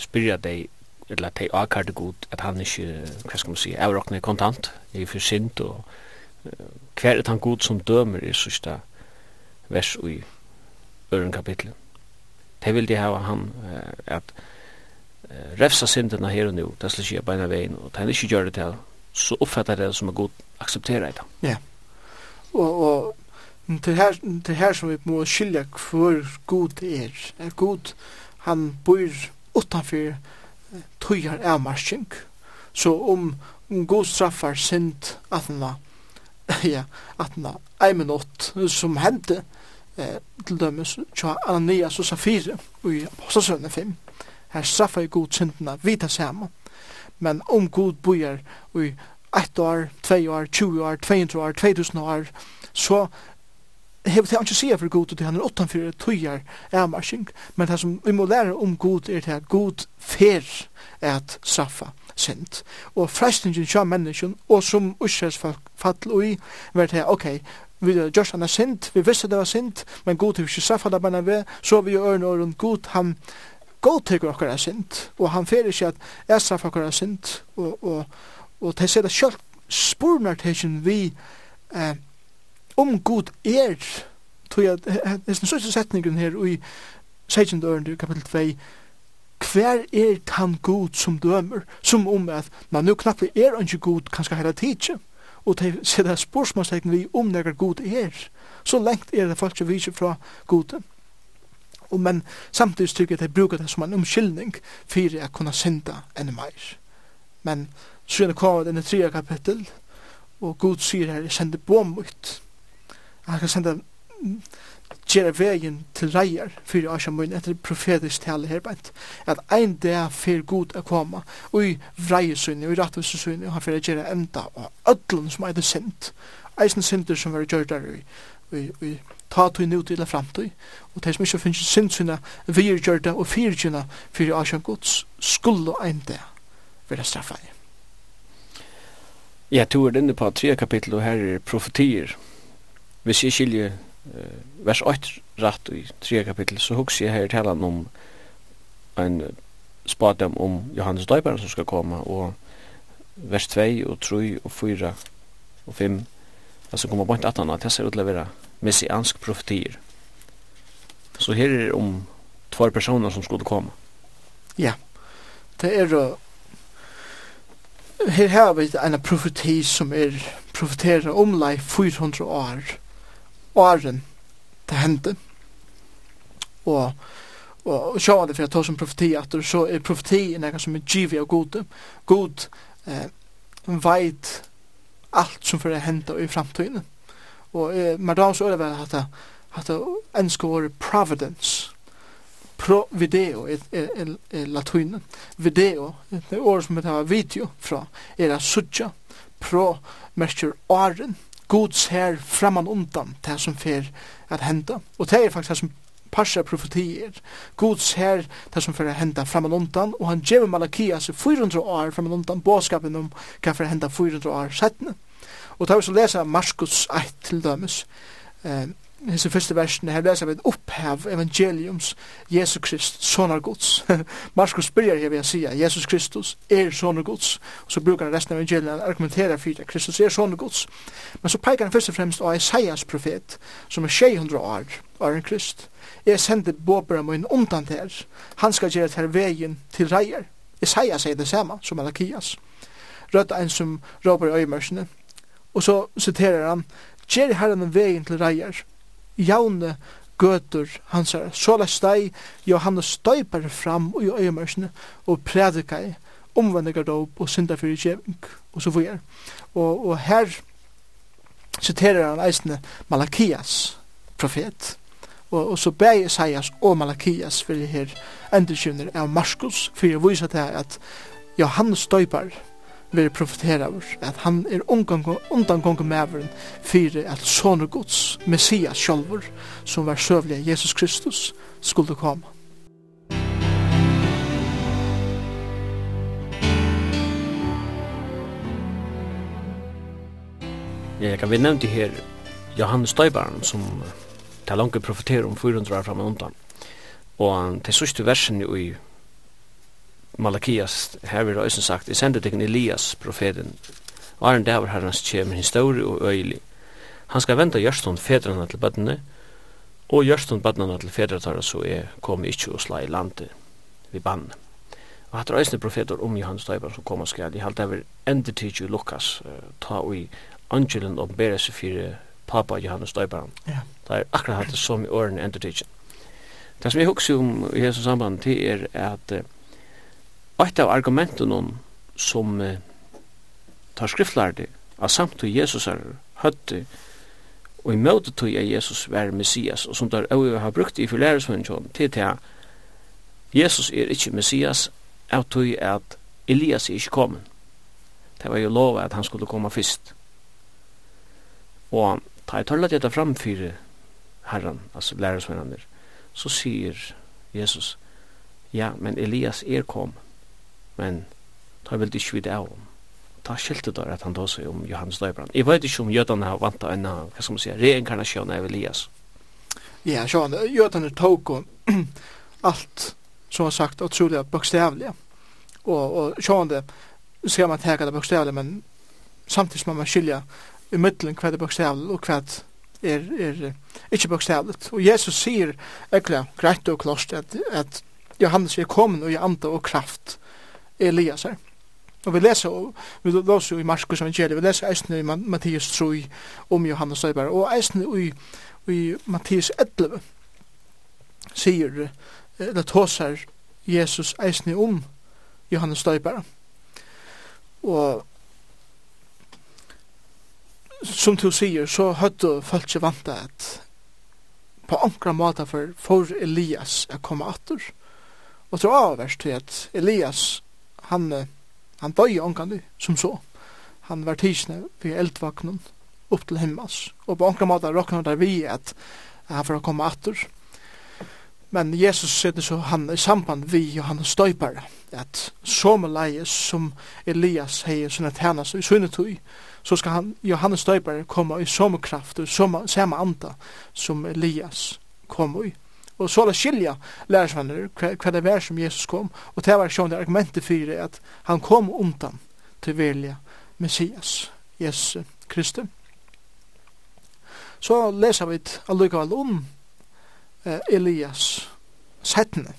spyrja deg, eller at de akkar god, at han ikke, hva skal man si, avrakne kontant, er for sint, og uh, hver er han god som dømer i sista vers i øren kapitlet. Det vil de ha han uh, at uh, refsa syndena her og nu, det skal skje beina veien, og han ikke gjør det til, så oppfatter det som er god akseptera i det. Ja, og, og til her, til her som vi må skilja hvor god er. Er god, han bor utanfor tøyar avmarsking. Så om, om god straffar sind atna, [LAUGHS] ja, atna, ei minutt som hendte, eh, til dømes tja Ananias og Safire i Apostelsøvne 5. Her straffar i god syndena vita sama Men om god bojar i 1 år, 2 år, 20 år, 200 år, 2000 år, så hevur tað ikki séð fyrir gott til hann utan fyrir tøyar er marching men tað sum við må læra um gott er tað gott fer at straffa sent og freistingen sjá menneskjun og sum ussels fall og í vert her okay vi er just han er sint, vi visste det var sint, men god til ikke straffa det bare ved, så vi gjør ørne og rundt god, han god til okkar er sint, og han fer ikke at jeg straffa okkar er sint, og, og, og til seg det selv spurnar til vi eh, om god er, tog jeg, det er den største setningen her i 16. ørende, kapitel 2, hver er tan god som dømer, som om at, man nu knappt er ikke god kanskje hele tidsen, og de ser det spørsmålstegn vi om når god er, så lengt er det folk som viser fra gode Og men samtidig tykker jeg at jeg bruker det som en omkyldning for å kunne synda enn mer. Men så er det kvar denne tredje kapittel, og god sier her, jeg sender på mot, han kan senda gjøre vegin til reier fyrir Ashamun etter profetisk tale her bænt at ein dag fyrir god a koma og i vreiesunni og i rattvisunni og han fyrir gjøre enda og ödlun som er det sint eisen sinter som var gjør der i ta tog nu til framtid og det som ikke finnes sintsina vi er gjør det og fyrir gjørna fyrir Ashamun gods skulle ein dag straffa Ja, tu er denne på tre kapittel og her er profetier hvis jeg skiljer uh, vers 8 rett i 3 kapittel, så husker jeg her talen om en spadam om Johannes Døyberen som skal komme, og vers 2 og 3 og 4 og 5, altså kommer bort 18, at det ser ut til å være messiansk profetier. Så her er det om två personer som skulle komme. Ja, det er jo her har vi en profeti som er profetera om lei 400 år åren det hendte. Og og sjående for jeg tar som profeti at det så er profeti en egen som er givet av gode. God eh, veit alt som fyrir henda i framtiden. Og eh, med dagens øre var at det at det enska providence pro video er, er, er, er video det er året som det video fra er a sudja pro merker åren god ser framan undan det som fer at henda. Og det er faktisk det som parsa profetier. God ser det som fer at henda framan undan, og han gjemmer Malakia seg 400 år framan undan, båskapen om hva fer at henda 400 år settene. Og det er vi så lesa Markus 1 til dømes, eh, hese første versen her leser vi opphev evangeliums Jesus Krist, sonar gods. [LAUGHS] Markus byrjar her ved å sige Jesus Kristus er sonar gods. Og så brukar han resten av evangelien argumentera for at Kristus er sonar gods. Men så peikar han først og fremst av Isaias profet, som er 600 år, er en krist. Jeg sendte båper min undan her. Han skal gjøre til veien til reier. Isaiah sier det samme som Malakias. Rødt en som råper i øyemørsene. Og så citerer han, Gjer herren veien til reier, jaune gøtur hansara. Såla steg Johannes støyper fram i øyemørsene og prædikar omvendigar og synda fyrir kjeving og så fyrir. Og, og her citerer han eisne Malakias profet og, og så ber Isaias og Malakias fyrir her endurkjivner av Marskos fyrir vise til at Johannes støypar vil profetera over at han er undangonger med over fyrir at sonur Guds Messias sjálfur som var søvlig Jesus Kristus skulle komme. Ja, jeg kan vi nevnte her Johannes Støybaren som tar langt profeterer om 400 år fram og undan. Og til sørste versen i Malakias, her vil Røysen sagt, jeg sender deg Elias, profeten, og er en dæver herrens kjemer historie og øyelig. Han skal vente gjørstund fedrene til bøttene, og gjørstund bøttene til fedrene så er kommet ikke å slå i landet vi bann. Og hatt Røysen profeter om Johannes Døybar som kom og skal, de halte over endetid jo Lukas, ta og i angelen og bære seg for papa Johannes Døybar. Ja. Det er akkurat hatt det som i årene endetid. Det som jeg husker om i Jesus samband, til er at uh, Et av argumentene som eh, tar skriftlærde av samtid Jesus er høtte og i møte til at Jesus var Messias og som der øye har brukt i forlæresmunnsjån til til at Jesus er ikke Messias av tog at Elias er ikke kommet det var jo lov at han skulle komme først og da jeg taler dette framfyre herren, altså læresmunnene så sier Jesus ja, men Elias er kommet men ta vel ikke vidt av om. Ta skilte der at han da seg om Johannes Løybran. Jeg vet ikke om jødene har vant en, hva skal man si, reinkarnasjon av Elias. Ja, sjån, jødene tok og alt, som har sagt, utrolig bokstavlig. Og, og sjån det, skal man teka det bokstavlig, men samtidig må man skilja i middelen hva det bokstavlig og hva er, er ikke bokstavlig. Og Jesus sier, ekkert, greit og klost, at, at Johannes er kommet og i ande og kraft, Elias her. Og vi leser, vi leser i Marskos evangeliet, vi leser eisne i Mattias 3 om Johannes Støyberg, og eisne i, i Mattias 11 sier, eller tåsar Jesus eisne om Johannes Støyberg. Og som du sier, så høyde folk ikke vant at på ankra måte for, for Elias å komme atter. Og til avverst til at Elias han, han døg ångkandi, som så. Han var tidsne ved eldvagnen upp til himmels. Og på ångkandi måte råkna der vi at han får komme atter. Men Jesus sitter så han i samband vi og han støypare at som leie som Elias heier sånne at i sunne sunnetøy så skal han, Johannes døypare komme i som kraft og som samme anda som Elias kom i og så la skilja lærersvenner hva det var som Jesus kom. Og det var sjående argumentet for at han kom undan til velja Messias Jesus Kristus så leser vi allikevel om eh, Elias settene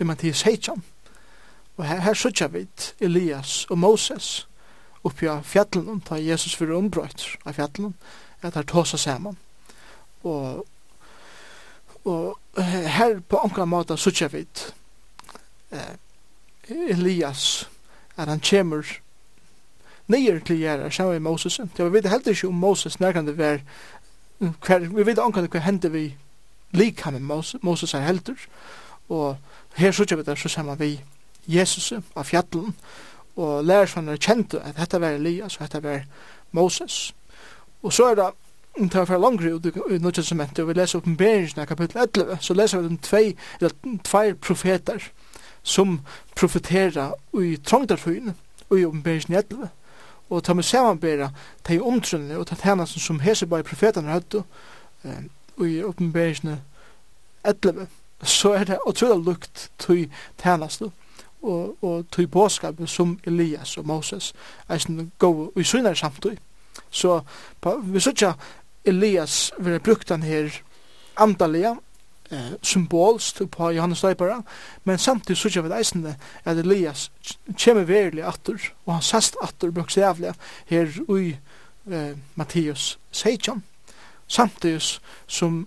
i Mattias Heitjan og her, her sutja vi Elias og Moses oppi av fjallene da Jesus fyrir ombrøyt av fjallene at her tåsa saman og og her på onkra måte sutja vid eh, Elias at han kjemur nyer til gjerra saman med Moses ja, vi vet heldig ikke om Moses nærkande var hver, vi vet onkande hva hendte vi lika med Moses, Moses er heldur. Og her sutja vi der så saman vi Jesus av fjallen og lærer sånn er kjent at dette var Elias og dette var Moses og så er det tar for langre ut i Nødja Testamentet, og vi leser oppenberingen kapittel 11, så leser vi om tvei, eller tvei profeter som profeterer i trongdarføyene, og i oppenberingen 11. Og tar med samanbæra de omtrunne og ta tjena som Hesebai profeterne hadde, og i oppenberingen 11, så er det utrolig lukt til tjenesten og, og tog båskap som Elias og Moses er sånn i synar samtid. Så på, vi sier Elias vera brukt han her andalega eh, symbolst på Johannes Leipara men samtidig sykja vi eisende at Elias kjemmer verilig atur og han sast atur bokstavlig her ui eh, Mattias Seitjan, samtidig som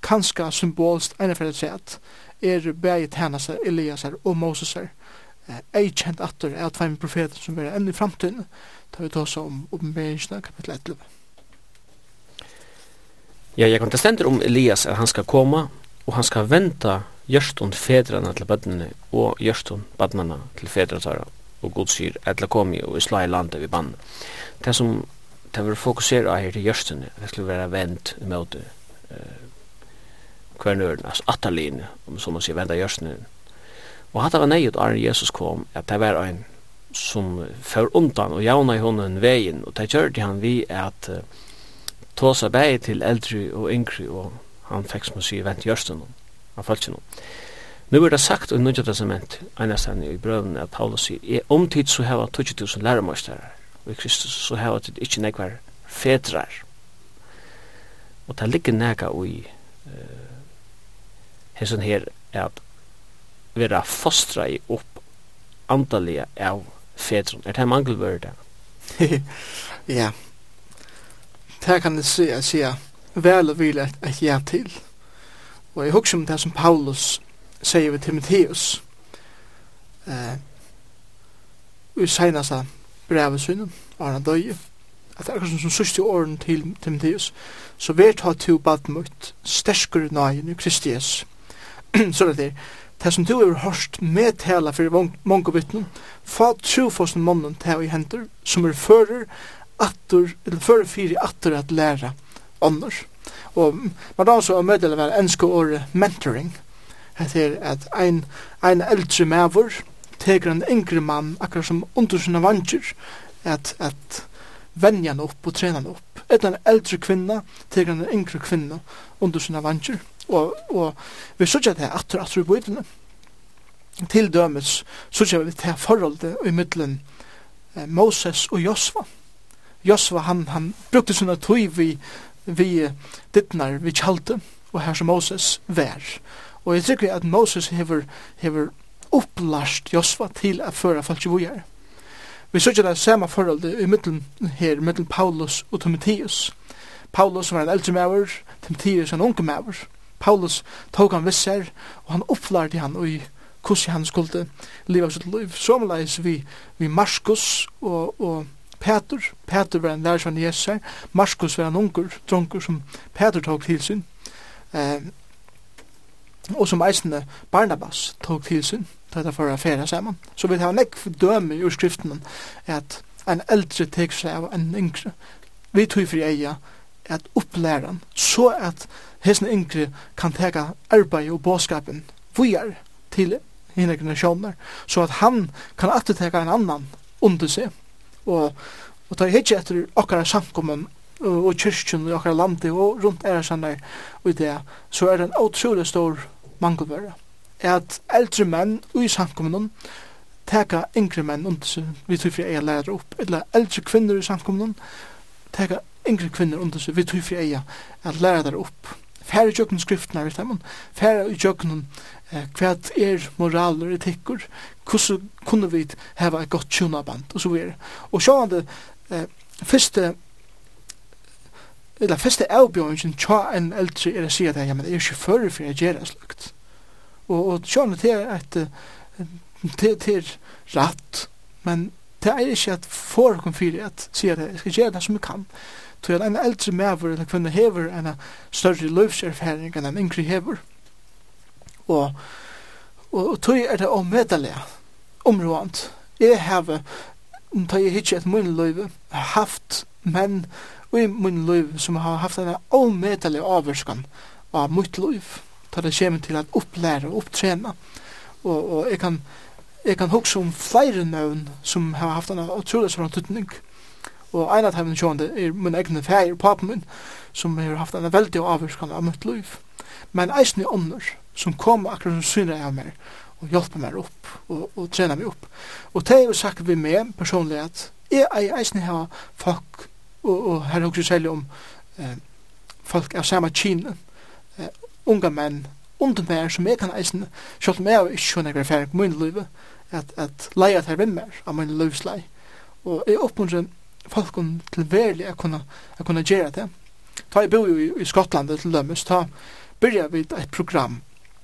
kanska symbolst eineferdig sett er bæget hennes Elias og Moses her, ei kjent atur er at fem profeter som er enn i framtiden, tar vi tås om oppenberingsna kapitel 11. Ja, jeg kan ta om Elias at han skal komme, og han skal vente gjørstund fedrana til bøttene og gjørstund bøttene til fedratara og god syr etla komi og isla i landet vi bann. Det som det var fokusera her til gjørstundene, det skulle være vent mot uh, kvernøren, altså atalin, om så man sier venta gjørstundene. Og hatt var nøyut Arne Jesus kom, at det var en som för undan og jauna i honen vegin, og det gjør han vi at uh, tåsa bæg til eldre og yngre, og han fikk, som å si vent gjørsten om han falt ikke falskjennom. Nu er det sagt i Nudja Testament, einastan i brøven at Paulus sier, i omtid så hava 20.000 lærermøysterar, og i Kristus så hava det ikke nekvar fedrar. Og det ligger nega ui uh, hesson her at vera fostra i opp andalige av fedron. Er det mangelvörda? [LAUGHS] Ja, det kan jeg si at jeg vel og vil et, et ja til. Og jeg husker om det som Paulus sier ved Timotheus eh, i seneste brevet synen, og han døye, at det er akkurat som sørste åren til Timotheus, så vet ha to mot sterskere nøyen i Kristi Jesus. så det er det som du har hørt med tala for mange vittnen, få trofossen mannen til å henter, som er fører attor, eller för fire attor at læra annars. Og man da så å møte det enske året mentoring. Det er at ein, ein eldre maver teker en yngre mann akkurat som under sina vantjer at, at vänja han opp og trena han opp. Et en eldre kvinna teker en yngre kvinna under sina vantjer Og, og vi sørger det er atter atter i Till Til dømes sørger vi til forholdet i middelen Moses og Josva. Josva, han, han brukte sånne tøy vi, vi dittnar, vi kjalte, og her som Moses vær. Og jeg tykker at Moses hever, hever opplast Josva til at føra folk i er. Vi søkja det samme forhold i middelen her, middelen Paulus og Timotheus. Paulus var en eldre maver, Timotheus en unge maver. Paulus tog han visser, og han opplærte han og i hvordan han skulle leve sitt liv. Somleis vi, vi Markus og, og Peter, Peter var en lærsvann Jesu, Markus var en unger, dronker som Peter tok til sin, eh, og som eisende Barnabas tok til sin, dette for å fære sammen. Så vi har nekk døme i urskriften at en eldre tek seg av en yngre. Vi tog fri eia at opplæren, så at hesten yngre kan teka arbeid og båskapen vujar til henne generasjoner, så at han kan atteteka en annan under seg og og tar hitje etter okkara samkommun og kyrkjun i okkara landi og rundt er sannar og det så er det en utrolig stor mangelvare at eldre menn i samkommunum teka yngre menn under seg vi tror fyrir eiga lærer opp eller eldre kvinner i samkommunum teka yngre kvinner under seg vi tror fyrir eiga at lærer opp færre i jøkken skriftene færre jøkken hva er moral og etikker, hvordan kunne vi hava et godt tjunaband, og så videre. Og så sjående, eh, første eller første avbjørnsen tja en eldre er å si at ja, men det er ikke fører for jeg gjør en slagt. Og, og sjående til at til, til rett, men det er ikke at for å komme fyrir at si at jeg skal gjøre det som jeg kan. Så en eldre mever eller kvinne hever en større løvserfaring enn en yngre hever. Mm og og tøy er det omvedelig områdant jeg har ta jeg hitje et munnløyve haft menn i munnløyve som har haft en omedelig avvurskan av mitt løyve tar det kommer til at opplære og opptrena og, og jeg kan jeg kan huske om flere nøvn som har haft en utrolig sånn tøtning og en av dem sjående er min egne feir, papen min som har haft en veldig avvurskan av mitt løyve men eisen i ånder som kom akkurat som syner av meg og hjelper meg opp og, og trener meg opp. Og det er jo sagt vi med personlig at jeg er eisen her folk og, og her er også særlig om eh, folk av samme kine eh, unga menn under meg som jeg kan eisen selv om jeg er ikke skjønner er ferdig på min liv at, at leia til hvem mer av min livslei og jeg oppmuntrer folk til verlig å kunne, å kunne gjøre det. Da jeg bor jo i, i Skottland til Lømmes, da byrja vi et program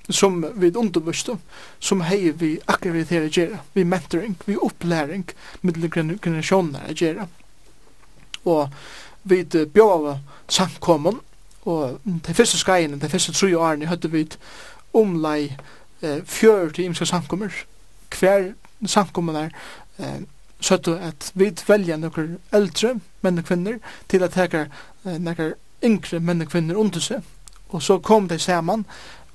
som vi underviste, som hei vi akkurat her å gjøre, vi mentoring, vi opplæring middel generasjoner å gjøre. Og vi bjøve samkommun, og de første skreiene, de første tru årene, hadde vi omlai eh, fjør til imska samkommer. Hver samkommun er, eh, Søttu at vi velja nokkur eldre menn og kvinner til at teka eh, nokkur yngre menn og kvinner under seg. Og så kom de saman,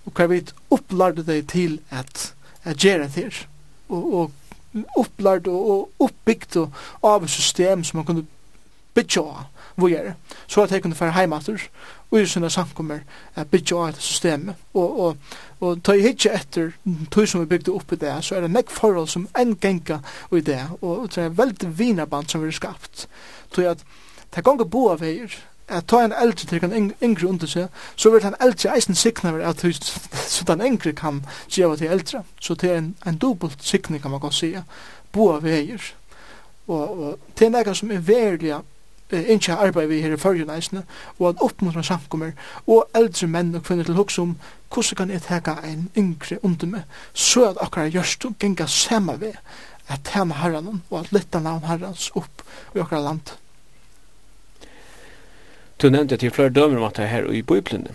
og hva vi opplarde deg til at, at gjøre det her. Og, og opplarde og, og oppbygd av et system som man kunne bytja av hvor gjøre. Så at jeg kunne fære heimater og i sinne samkommer bytja av et system. Og, og, og ta i hitje etter tog som vi bygde opp i det, så er det nekk forhold som enn genka i det. Og det er veldig vinaband som vi har skapt. Tog at det gonger bo av veier at ta en eldre til en yngre under seg, så vil den eldre eisen sikna ved at [LAUGHS] så den yngre kan gjeva til eldre. Så det er en, en dobbelt sikning kan man godt sige, av veier. Og, og det er nekka som er verilig ikke arbeid vi her i førjen eisene, og at oppmuntra samkommer, og eldre menn og kvinner til hokse om hvordan kan jeg teka en yngre under meg, så at akkurat gjørst og genga samme ved at tjene herren og at lytta navn herrens opp i akkurat landet. Du nevnte at det er flere dømer om at det er her i Bibelen.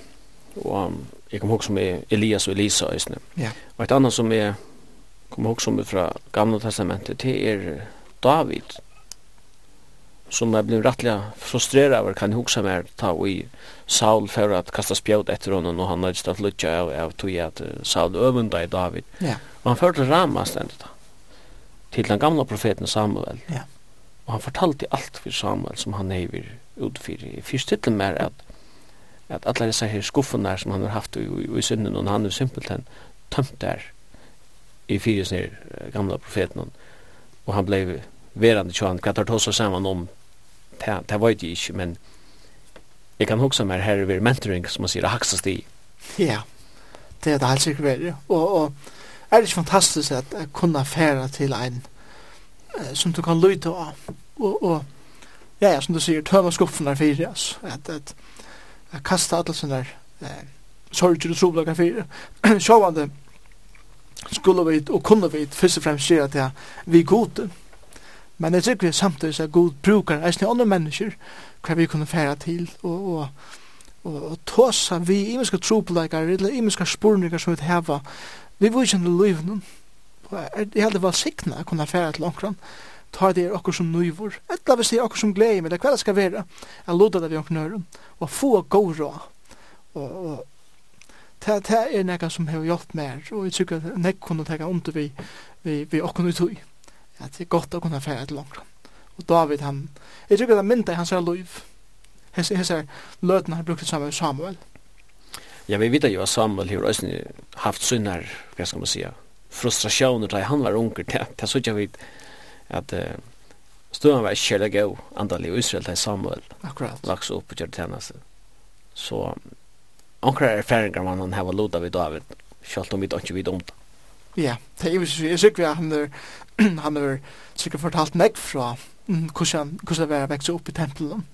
Og um, jeg kom ihåg som Elias og Elisa i snø. Ja. Og et annet som jeg kom ihåg som fra Gamle Testamentet, det er David. Som jeg ble rettelig frustreret over, kan jeg ihåg som er ta i Saul for at kasta spjød etter honom, og han nødde stedet luttja av, av tog at Saul øvunda i David. Ja. Og han førte Rama stendet da, til den gamle profeten Samuel. Ja. Og han fortalte alt for Samuel som han hever ut i Fyrst till mer at att alla dessa här skuffarna som han har haft i, i, i synden och han har simpelt han tömt där i fyra ner gamla profeten och han blev verande tjuan kvartar tossa samman om det, var ju inte men jag kan också mer här över mentoring som man säger haxas i ja det är det alls inte värre och, och är det fantastiskt att kunna färra till en som du kan lyta av och, och ja, ja, som du sier, tøva skuffene fyrir, altså, at, at, at kasta alle sånne der eh, sorger og troblaga fyrir, [CLEARS THROAT] sjåvande skulle vi og kunne vi først og fremst sier at ja, vi er gode, men jeg tykker vi samtidig at god brukar eisne andre mennesker, hva vi kunne fære til, og, og, og, og tåsa vi imenska troblaga, eller imenska spurningar som vi heva, vi vil kjenne livet, jeg held det var sikna å kunne fære til omkran, ta det er okkur som nøyvor, etla hvis det er okkur som glei, men det er hva det skal være, jeg loda det vi omkring nøyren, og få gå rå, og, og det, det er nekka som har hjulpet mer, og jeg tykker at nek kunne teka under vi, vi, vi okkur nøy tøy, at det er godt å kunne fære til langt, og David han, jeg tykker at det mynda i hans er loiv, hans er løtene han brukte sammen med Samuel, Ja, vi vet jo at Samuel har også haft synder, hva skal man säga, frustrasjoner da han var unger, det er så ikke vi at uh, støen var ikke kjærlig gøy andalig i Israel til Samuel Akkurat laks opp og kjørte tjeneste. Så onkrar erfaringer man han hava loda við David selv om vi ikke vet við det Ja, det er jo sikkert at han er, [CLEARS THROAT] han er sikkert fortalt meg fra hvordan det var å vekse opp i tempelen,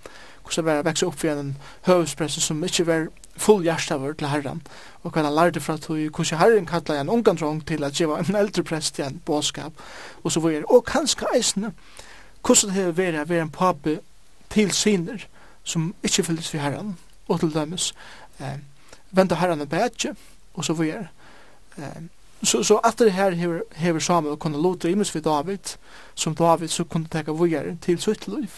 hvordan det var å vekse opp i en høvespresse som ikke var full hjärsta vår till herran. Och han lärde för att hur kanske herren kallar en ungan drong till att ge en äldre präst i en båskap. Och så var det. Och kanske eisne. Hvordan det var å være en pape til syner som ikke fylls for herran. Og til dømes. Eh, vente herran en bætje. Og så var det. Eh, så så att det här hever, hever Samuel kunde låta imus för David som David så kunde ta vidare till sitt liv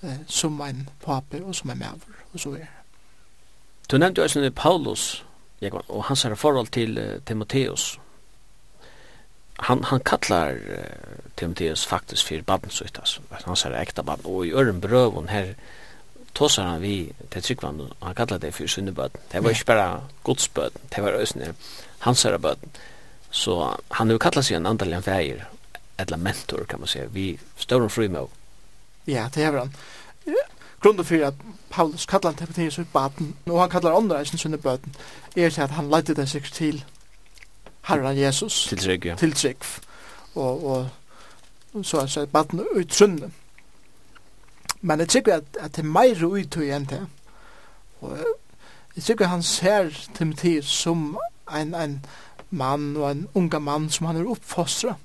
eh, som en pappa och som en mäver och så vidare. Du nevnte jo også Paulus, og hans her forhold til uh, Timotheus. Han, han kallar uh, Timotheus faktisk for badensøyt, altså. Han her ekta baden, og i øren brøven her tåsar han vi til tryggvann, og han kallar det for sunnebøden. Det var ikke bare godsbøden, det var også hans her bøden. Så han har jo kallat seg en andelig en feir, eller mentor kan man säga, vi står om fri med. Ja, det har han grunden for at Paulus kallar han Timotheus ut baden, og han kallar andre eisen sunne bøten, er til at han leidde det sikkert til Herren Jesus. Til trygg, ja. Til trygg. Og, og så er det baden ut sunne. Men jeg tykker at, at det er meir uttøy enn det. Og jeg tykker han ser Timotheus som en, en mann og en unga mann som han er oppfostra.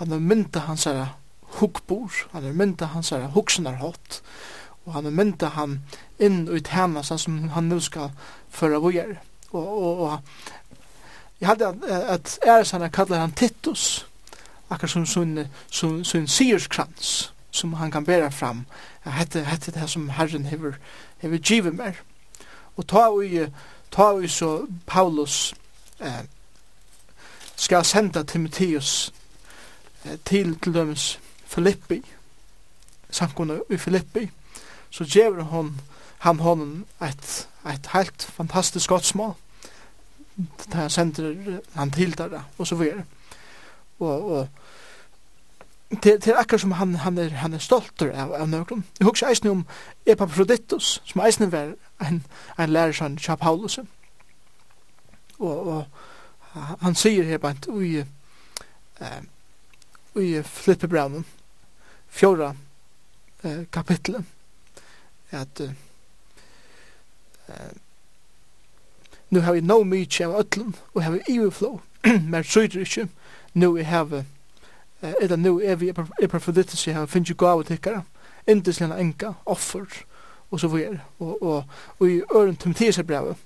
Han er mynda hans her hukkbor, han er mynda hans her huksenarhått. Og og han mynda han inn i tænastan som han nu skal föra vujer. Og, og, og jeg hadde at, at æresanna kallar han Titus, akkur som sin, sin, sin sigerskrans, som han kan bæra fram. Hette, hette det som Herren hever, hever givet mer. Og ta vi, ta vi så Paulus eh, skal senda Timotheus eh, til til dømes Filippi, samkunna i Filippi, så gjør hon, han honom et, et helt fantastisk godt små. Da han sender han til der, og så videre. Og, og til, til akkurat som han, han, er, han er stolt av, av nøkron. Jeg husker eisen om Epaphroditus, som eisen var en, en lærer som Kja Paulus. Og, og han sier her bant i, uh, i Filippe Braunen, fjorda uh, kapitlet, at uh, nu har vi no mykje av ötlun og har vi iverflå men søyder ikkje nu vi har uh, eller nu er vi epafroditis jeg har finnst jo gav tikkara indislega enka, offer og så videre og, og, og i øren Timotheus brevet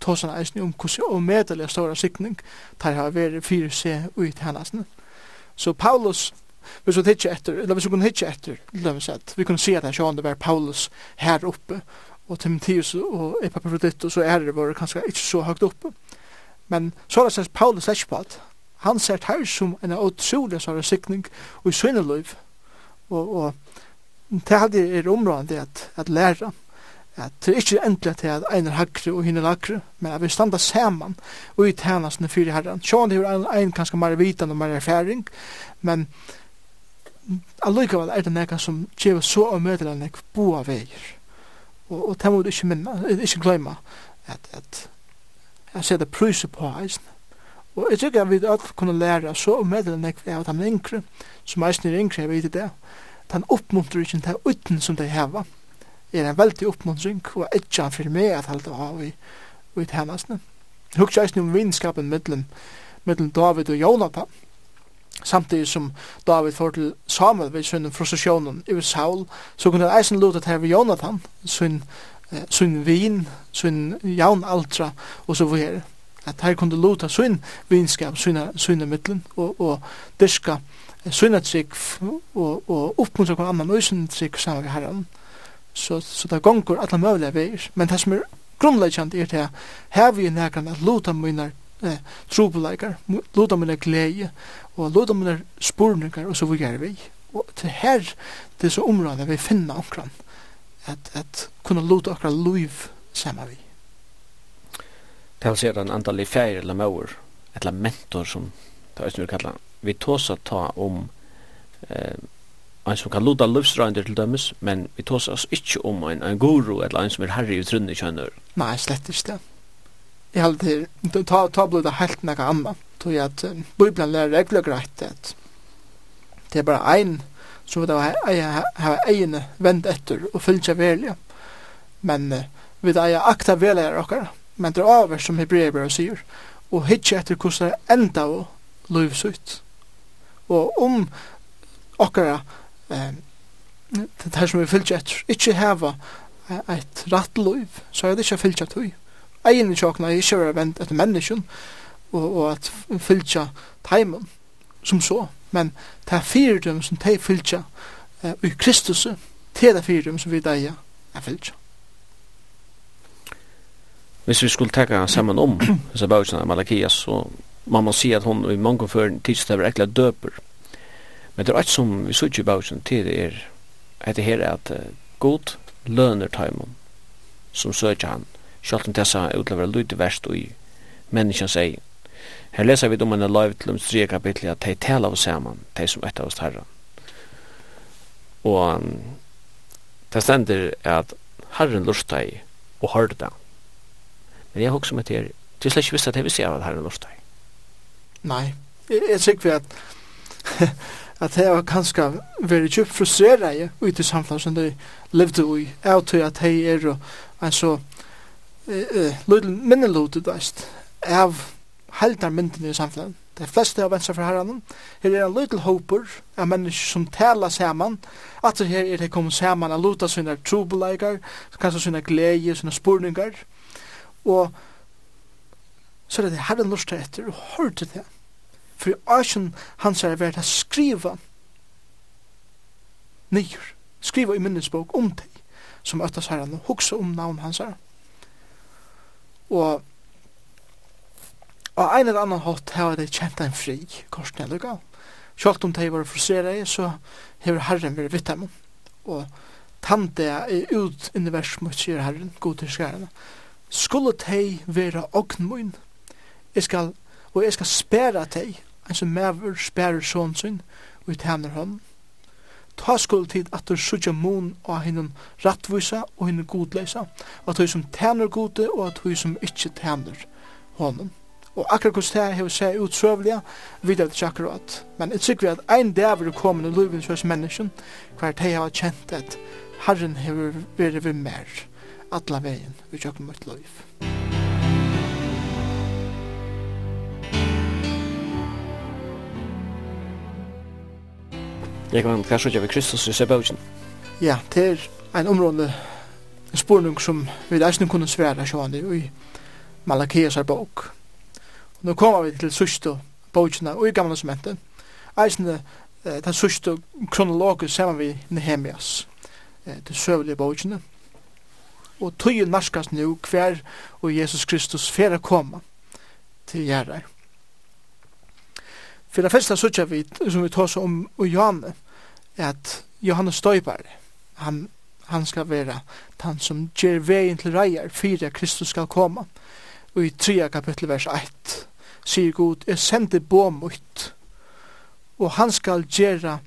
tåsana eisen om hvordan medelig stora sikning tar har vært fyrir se ut hennasne så Paulus Vi så hitje etter, eller vi kunne hitje etter, lømsett. Vi kunne se at han sjåan det var Paulus her oppe, og Timotheus og Epaphroditus og ærer var kanskje ikke så høyt oppe. Men så er det sett Paulus ikke på at han ser her som en utrolig sånn sikning og i sønne liv. Og, og det hadde er området at, at lære at det er ikke endelig til at en er hakre og henne lakre, men at vi standa saman og i tjenestene fyrir herren. Sjån det er en, en kanskje mer vitan og mer erfaring, men allikevel er det nekka som kjever så av mødela nek boa veier. Og, og det må du ikke minna, ikke gløyma at, at jeg ser det pryset på eisen. Og jeg tykker at vi alle kunne lære så av mødela nek av den yngre, som eisen er yngre, jeg vet det, den oppmuntrer ikke til uten som de heva. er en veldig oppmuntring, og ikke han fyrir meg at halda av i, i tjenestene. Hukk eisen om vinskapen mellom, mellom David og Jonathan, samtidig som David får til Samuel ved sin frustrasjonen i Saul, så kunne han eisen lutet til ved Jonathan, sin, eh, sin vin, sin jaun altra, og så videre. At her kunne luta sin vinskap, sin, sin middelen, og, og diska sin trygg, og, og oppmuntra hver annan øysen trygg saman med herren. Så, så det gongur alle mulige veier, men det som er grunnleggjant er det her vi er nærkant at luta minar eh, trobeleikar, luta mine glede, og luta mine spurningar, og så vi gjør vi. Og til her, det er så området vi finner omkran, at, at kunne luta akkurat liv saman vi. Det vil si at en antall i feir eller mauer, eller mentor som det er snur kallar, vi tåsa ta om eh, en som kan luta livsrøyndir til dømes, men vi tåsa oss ikkje om en, en guru eller en som er herri i trunni kjønner. Nei, slett ikke det jeg held til, ta, ta blod det helt nekka anna, tog jeg at uh, Bibelen lærer regler greit at det er bare ein som vil ha egin vend etter og fylgja velja, men vi da er akta velja okkar, men det er avver som Hebreabra sier, og hitje etter hvordan det enda og løyvsutt. Og om okkara eh, det her som vi fylgja etter, ikkje heva eit ratt løyv, så er det ikkje fylgja etter, egen tjokna er ikke være vendt etter menneskjen, og, og at fylkja teimen som så, men det er fyrdom som de fylkja eh, i Kristus, det er fyrdum som vi deia er fylkja. Hvis vi skulle takka saman om disse bøkene av Malakias, så man må si at hon i mange før tidsstøver ekla døper. Men det er alt som vi sier i bøkene til det er, at det her er at uh, god løner teimen som søker han Sjalt om tessa utlever lute verst og menneskjan seg. Her leser vi om en live til om tre kapitlet at de taler oss sammen, de som etter oss herre. Og det stender at herren lurt deg og hørte det. Men jeg har også meg til, til slett ikke visste at jeg visste at herren lurt deg. Nei, jeg er sikker vi at at jeg var ganske veldig kjøpt frustreret i ute i samfunnet som de levde i, jeg tror at jeg er en så lille minnelutet dæst av heldar myndene i samfunnet. De fleste av venstre fra herren, her er en lille hoper av mennesker som taler saman, at her er de kommet saman og luta sine trobeleikar, kanskje sine glede, sine spurningar, og så er det herren lust etter og hør til det. For i æsjen hans er vært å skriva nyer, skriva i minnesbok om det, som øttes herren og hukse om navn hans herren. Og Og ein eller annan hatt hava dei kjent ein fri, korsen eller gal. Sjalt om dei var frustrerade, så hever herren vært vitt dem. Og tante er ut univers mot sier herren, god til skærene. Skulle dei vera ognmoin, jeg skal, og jeg skal spæra dei, en som mever spærer sånn sin, og i tæner hånden, ta skulle tid at du sutja mun av hinnan rattvisa og hinnan godleisa, og at du som tæner gode og at du som ikkje tæner honom. Og akkurat hos det har vi sett utsøvelige, videre til akkurat. Men jeg tykker vi at ein dag vil komme i livet hos mennesken, hver de har kjent at Herren har vært ved mer, atla veien, vi tjøkken mot liv. Jeg kan man kanskje ved Kristus i Sebaugen. Ja, det er en område, en spurning som vi eisen kunne svære sjående i Malakias er bok. Nå kommer vi til sørste bøkene og i gamle sementen. Eisen eh, den sørste kronologen sammen vi Nehemias, eh, de søvlige bøkene. Og tøyen narskas nu hver og Jesus Kristus fyrir koma til gjerrar. For det første så vi, som vi tar om og Johanne, at Johannes Støybar, han, han skal være han som ger veien til reier, fyra Kristus skal komme. Og i 3 kapitel vers 1 sier Gud, jeg sender bom mot, og han skal gjøre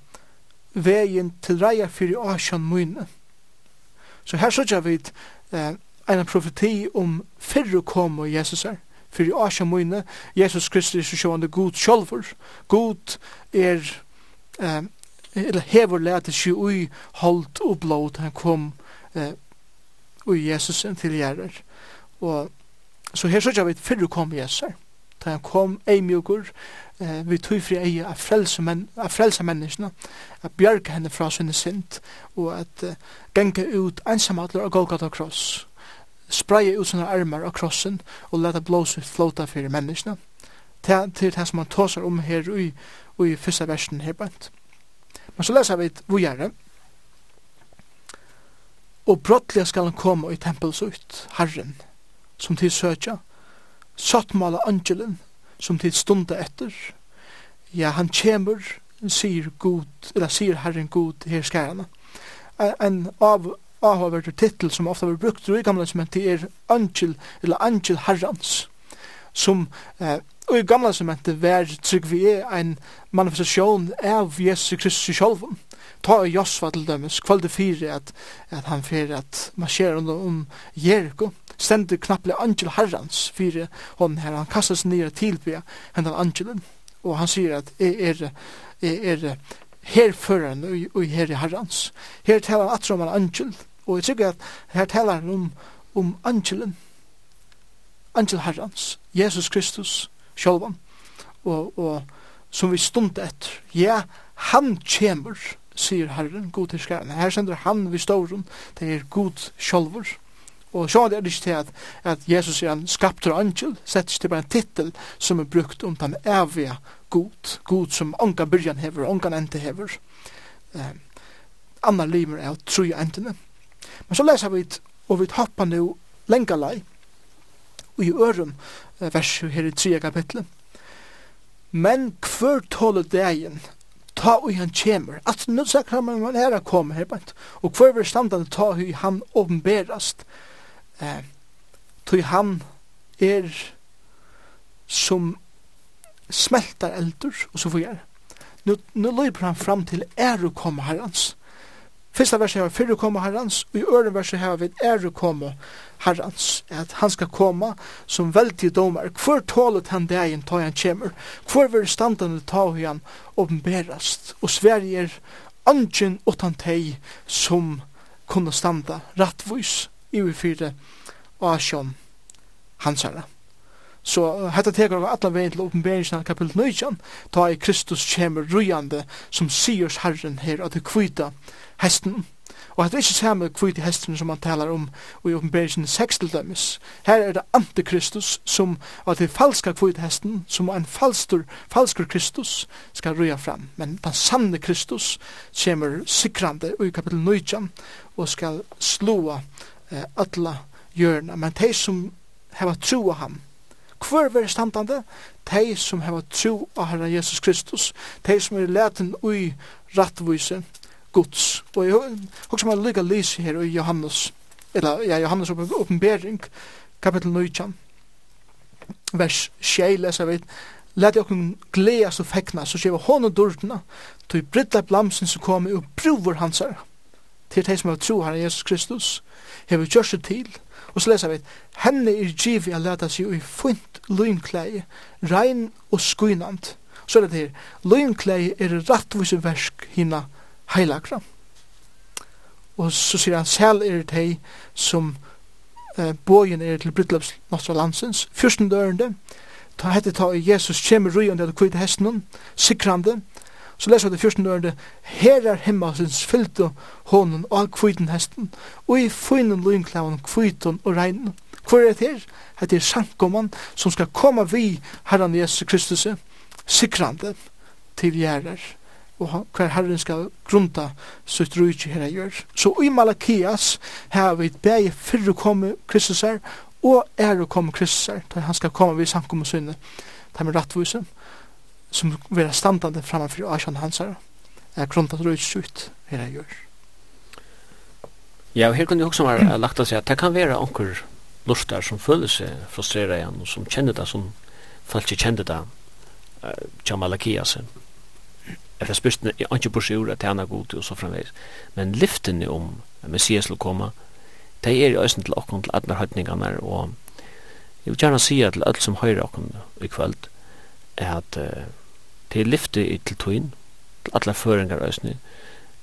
veien til reier fyra asjon mine. Så her så vi eh, en profeti om fyrre kom og Jesus er fyrir asja møyne, Jesus Kristus er sjående god sjolver, god er, eh, eller hever letet seg ui holdt og blod, han kom eh, ui Jesus til gjerrer. Og så her sørger vi fyrir kom Jesus her, da han kom ei mjukur, eh, vi tog fri ei a frelse, men, a frelse menneskene, a bjerge henne fra sinne sint, og at eh, genga ut ensamhatler og Golgata kross, spreie ut sina armar av krossen og leta blåse flota fyrir menneskene. Til det som han tåsar om her i, i fyrsta versen her bant Men så leser vi et. Og brottliga skal han komme i tempels ut, Herren, som til søtja, sattmala angelen, som til stunda etter. Ja, han kjemur, sier god, eller sier Herren god, her skærana. En av avhåverter titel som ofta var brukt i gamla testamentet er angel, eller angel herrans, som eh, og i gamla testamentet var trygg er en manifestasjon av Jesus Kristus sjolven. Ta i Josva til dømes, kvalde fire at, at han fyrir at marsjerer under om Jericho, stendur knapple angel herrans fyrir hon her, han kastar seg nere tilbya hendan angelen, og han sier at er, er, er herføren og, og her herrans. Her talar han atrom en angel, Og jeg tykker at her taler han om, om angelen, angel herrans, Jesus Kristus, sjálvan, og, og som vi stund etter. Ja, han kjemur, sier Herren, god til skæren. Her sender han vi ståren, det er god sjálfur. Og så er det ikke til at, at Jesus er en skaptur angel, settes til bare en titel som er brukt om den evige god, god som ongan byrjan hever, ongan ente hever. eh, Anna limer er tru entene. Men så leser vi, og vi hoppar nu lenga lei, og i ørum vers her i 3. kapitlet. Men hver tåle degen, ta og han kjemur. At nu sakra man man er a koma her, og hver ver standande ta og han åpenberast. Eh, tog han er som smeltar eldur, og så får jeg. Nu, nu løyper han fram til er å komme herrans. Fyrsta verset her, fyrre komme herrans, og i øren verset her vil ære komme herrans, at han skal komme som veldig domar. Hvor tålet han dagen ta han kommer? Hvor vil standande ta han åpenberast? Og Sverige er angen utan teg som kunne standa rattvois i vi fire og asjon hans herra. Så hetta tekur við alla vegin til Openbaringina kapitel 19, ta i Kristus kemur rujande som sigurs Herren her at kvita hesten. Og hetta er ikki sama kvita hesten som man talar om i Openbaringina 6 til dømis. Her er det antikristus som at det falska kvita hesten som ein falstur, falskur Kristus skal ruja fram. Men den sanne Kristus kemur sikrande i kapitel 19 og skal slua eh, alla hjørna. Men de som heva trua ham, Hvor er standande? De som har tro av Herre Jesus Kristus. De som er leten ui rattvise Guds. Og jeg har som lykka lyse her i Johannes, eller ja, Johannes oppenbering, kapitel 19, vers 6, leser vi, Læt jag kun gleas og fekna, så skjeva hon och dörrna till britta blamsen som kom og provar hans här till det som har tro här Jesus Kristus, har gjort sig til, Og så leser vi, henne er givi a leta seg i funt lynkleie, rein og skuinant. Så er det her, lynkleie er rattvise versk hina heilagra. Og så sier han, sel er det hei som eh, bojen er til Brytlops nostra landsens, fyrsten dørende, ta hette ta Jesus kjemur rui under kvite hesten, sikrande, Så leser vi det første nøyre, her er himmelsens fyllte hånden og kviten hesten, og i fynen lynklaven, kviten og regnen. Hvor er det her? Det er sankomman som skal komme vi Herren Jesus Kristus, sikrande til gjerder, og hver Herren skal grunta sitt rujtje her gjør. Så i Malakias har vi bæg fyrre komme Kristus her, og er å komme Kristus her, da han skal komme vi sankomman sinne, ta er med rattvise som vil vera standande framfor Ashan Hansar er är grundat röjt ut jeg gjør. Ja, og her kunne jeg også ha lagt å si at det kan være onkur lustar som føler seg frustrera igjen og som kjenner det som folk ikke kjenner det uh, til Malakia seg eller spørsmålet er ikke borsi ur at han er god og så framveis men lyftene om Messias vil komme det er i øyne til åkken til alle høytningene og jeg vil gjerne si til alle som høyre åkken i kveld er at uh, til lyfte i til tøyn, til alla føringar æsni,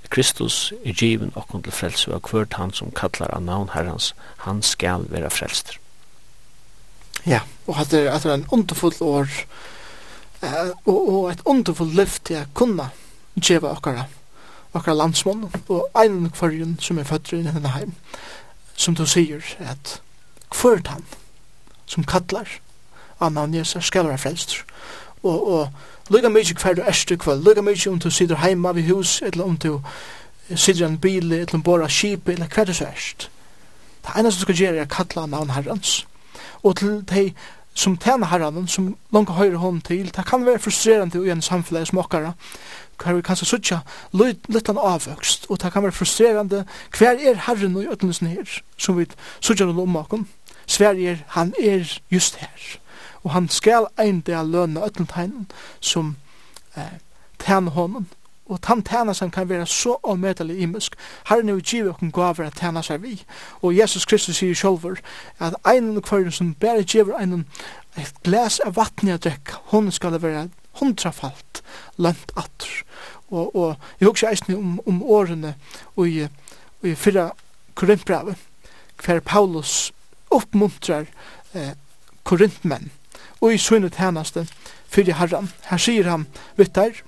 Kristus er given okkon til frelse, og hvert han som kallar av navn herrans, han skal være frelster. Ja, og at det er en underfull år, og, og et underfull lyft til å kunne djeva okkara, okkara landsmån, og ein kvarjen som er født i denne heim, som du sier, at hvert han som kallar av navn Jesus skal være frelster, og, og lukka mykje hver du erste kvöld, lukka mykje om du sitter heima vid hus, eller om du sitter i en bil, eller om bora skip eller hver du så erst. Det ene som du skal gjøre er kalla navn herrans Og til de som tjener herran som langt høyre hånd til, det kan være frustrerende i en samfunn som okkara, hver vi kanskje suttja litt an avvøkst, og det kan være frustrerende, hver er herren og i øtlensen her, som vi suttja om okkon, Sverige, han er just her og han skal ein del lønne øtlentegnen som eh, tæn honom og tann som kan være så omøtelig imisk. her er jo givet okken gaver at tæna seg vi. Og Jesus Kristus sier sjolver at ein og kvarn som bare giver ein et glas av vatten jeg drekk, hon skal det være hundrafalt lønt atter. Og, og jeg husker eisne om, om årene og i, i fyrra korintbrevet, hver Paulus oppmuntrar eh, korintmenn og i sønne tjeneste fyrir herran. Her sier han, vittar,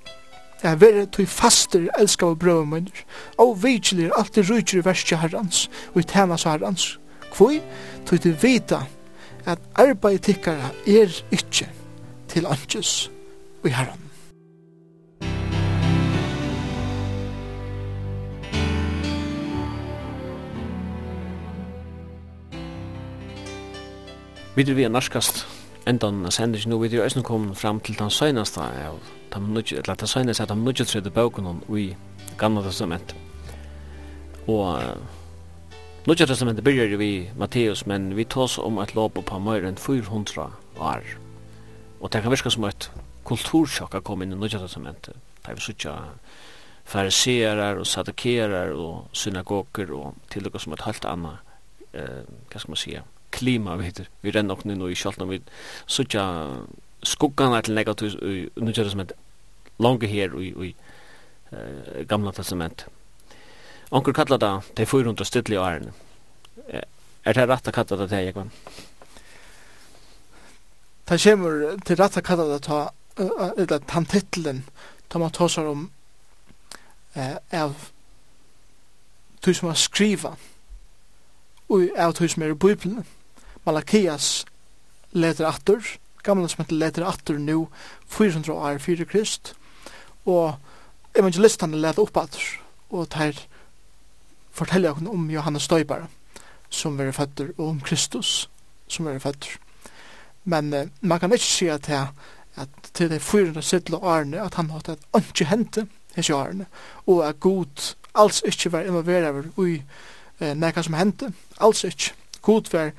Jeg verre tog faster elskar og brøve munner, og vidtjelir alt det rujtjer i verskje herrans, og i tjenas herrans. Kvoi tog du vita at arbeid tikkara er ikkje til anges og i herran. Vi er vi er narskast endan av sendingen, og vi er også kommet fram til den søgnaste av eller den søgnaste av den nødje tredje bøkken bøkene i Gamla Testament. Og nødje testamentet begynner vi Matteus, men vi tås om et lov på mer enn 400 år. Og det kan virka som et kultursjokk har kommet inn i nødje testamentet. Det er vi suttet fariserar og sadukerar og synagoger og til som et halvt anna, eh, hva skal man sige, klima vi heter. Vi renner nok nu i kjoltan, vi sutja skuggana til negativ, nu kjøres med lange her i uh, gamla testament. Onkur kallar det de 400 stidli åren. Er det rett å kalla det til, Jekvann? Det kommer til rett å kalla det ta, eller tan titlen, ta man tåsar om eh, av du som har skriva, og av du som er i Bibelen. Malakias leter atter, gamla som heter leter atter nu, 400 år fyrir krist, og evangelistene leter opp atter, og tar forteller oss om Johannes Støybara, som er føtter, og om Kristus, som er føtter. Men uh, man kan ikke si at det at til de 400 sidla årene, at han hatt et ønske hente hese årene, og at Gud alls ikke var involverer i uh, nekka som hente, alls ikke. Gud var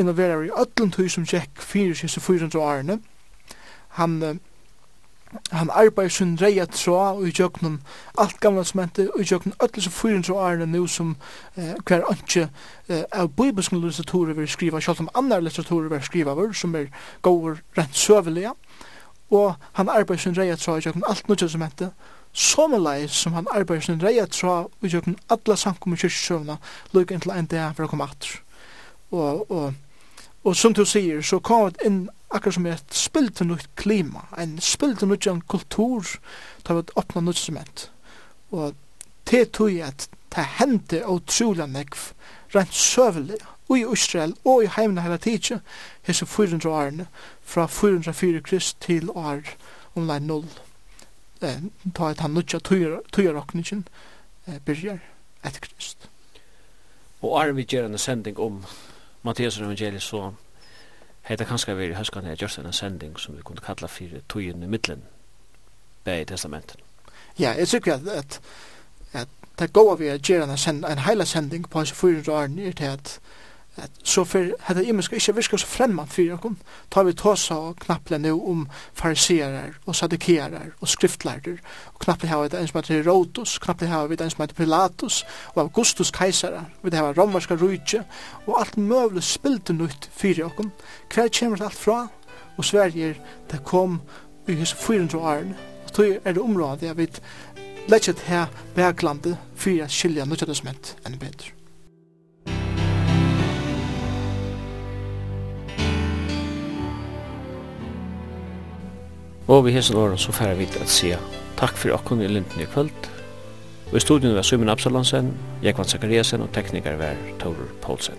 innoverar i öllum tøy som tjekk fyrir sisse 400 årene. Han, han arbeider sin reia tråd og i tjøknum alt gamla smente og i tjøknum öllum som 400 årene nu som eh, hver anki eh, av bibelsk litteraturer vil skriva, sjalt om annar litteraturer vil skriva vår som er gåur rent søvelige og han arbeider sin reia tråd i tjøknum alt nudja som hente sommerleis som han arbeider sin reia tråd i tjøknum alla sankum i kyrkjøvna lukka inntil en dag for å komme atter og, og Og som du sier, så kom det inn akkurat som et spilte nytt klima, en spilte nytt en kultur, da vi åpna nytt sement. Og det tog jeg at det hendte utrolig nekv, rent søvelig, og i Israel, og i heimene hele tiden, hese 400 årene, fra 404 krist til år omlein 0. Eh, ta et han nødja tøyerokningen eh, byrjar etter krist. Og er vi gjør en sending om Mattias evangeliet så heita kanskje vi i høskan her just en sending som vi kunne kalla for tøyen i middelen bei testamenten. Ja, jeg sykker at, at, at det går vi at gjøre en, en heila sending på hans 400 år nyrt at så for hetta imiska ikkje virka så fremmant fyrir okkum, ta vi tåsa knapple nu om fariserar og sadikerar og skriftlærder, og knapple hava vi det som heter Herodos, knapple hava vi det som heter Pilatus og Augustus keisara vi hava romerska rujtje, og alt møvle spilte nytt fyrir okkum, hver kjemur det alt fra, og Sverige det kom i hos 400 åren, og tog er det området jeg vet, Let's her Berglandet fyrir skilja nødvendigvis enn betur. Og vi hesen åren så færre vidt at sia takk for okkon i linden i kvöld. Og i studien var Simon Absalonsen, Jekvann Zakariasen og tekniker var Torur Poulsen.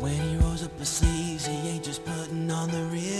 When he rose up the sleeves, he ain't just putting on the real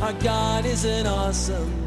Our God is an awesome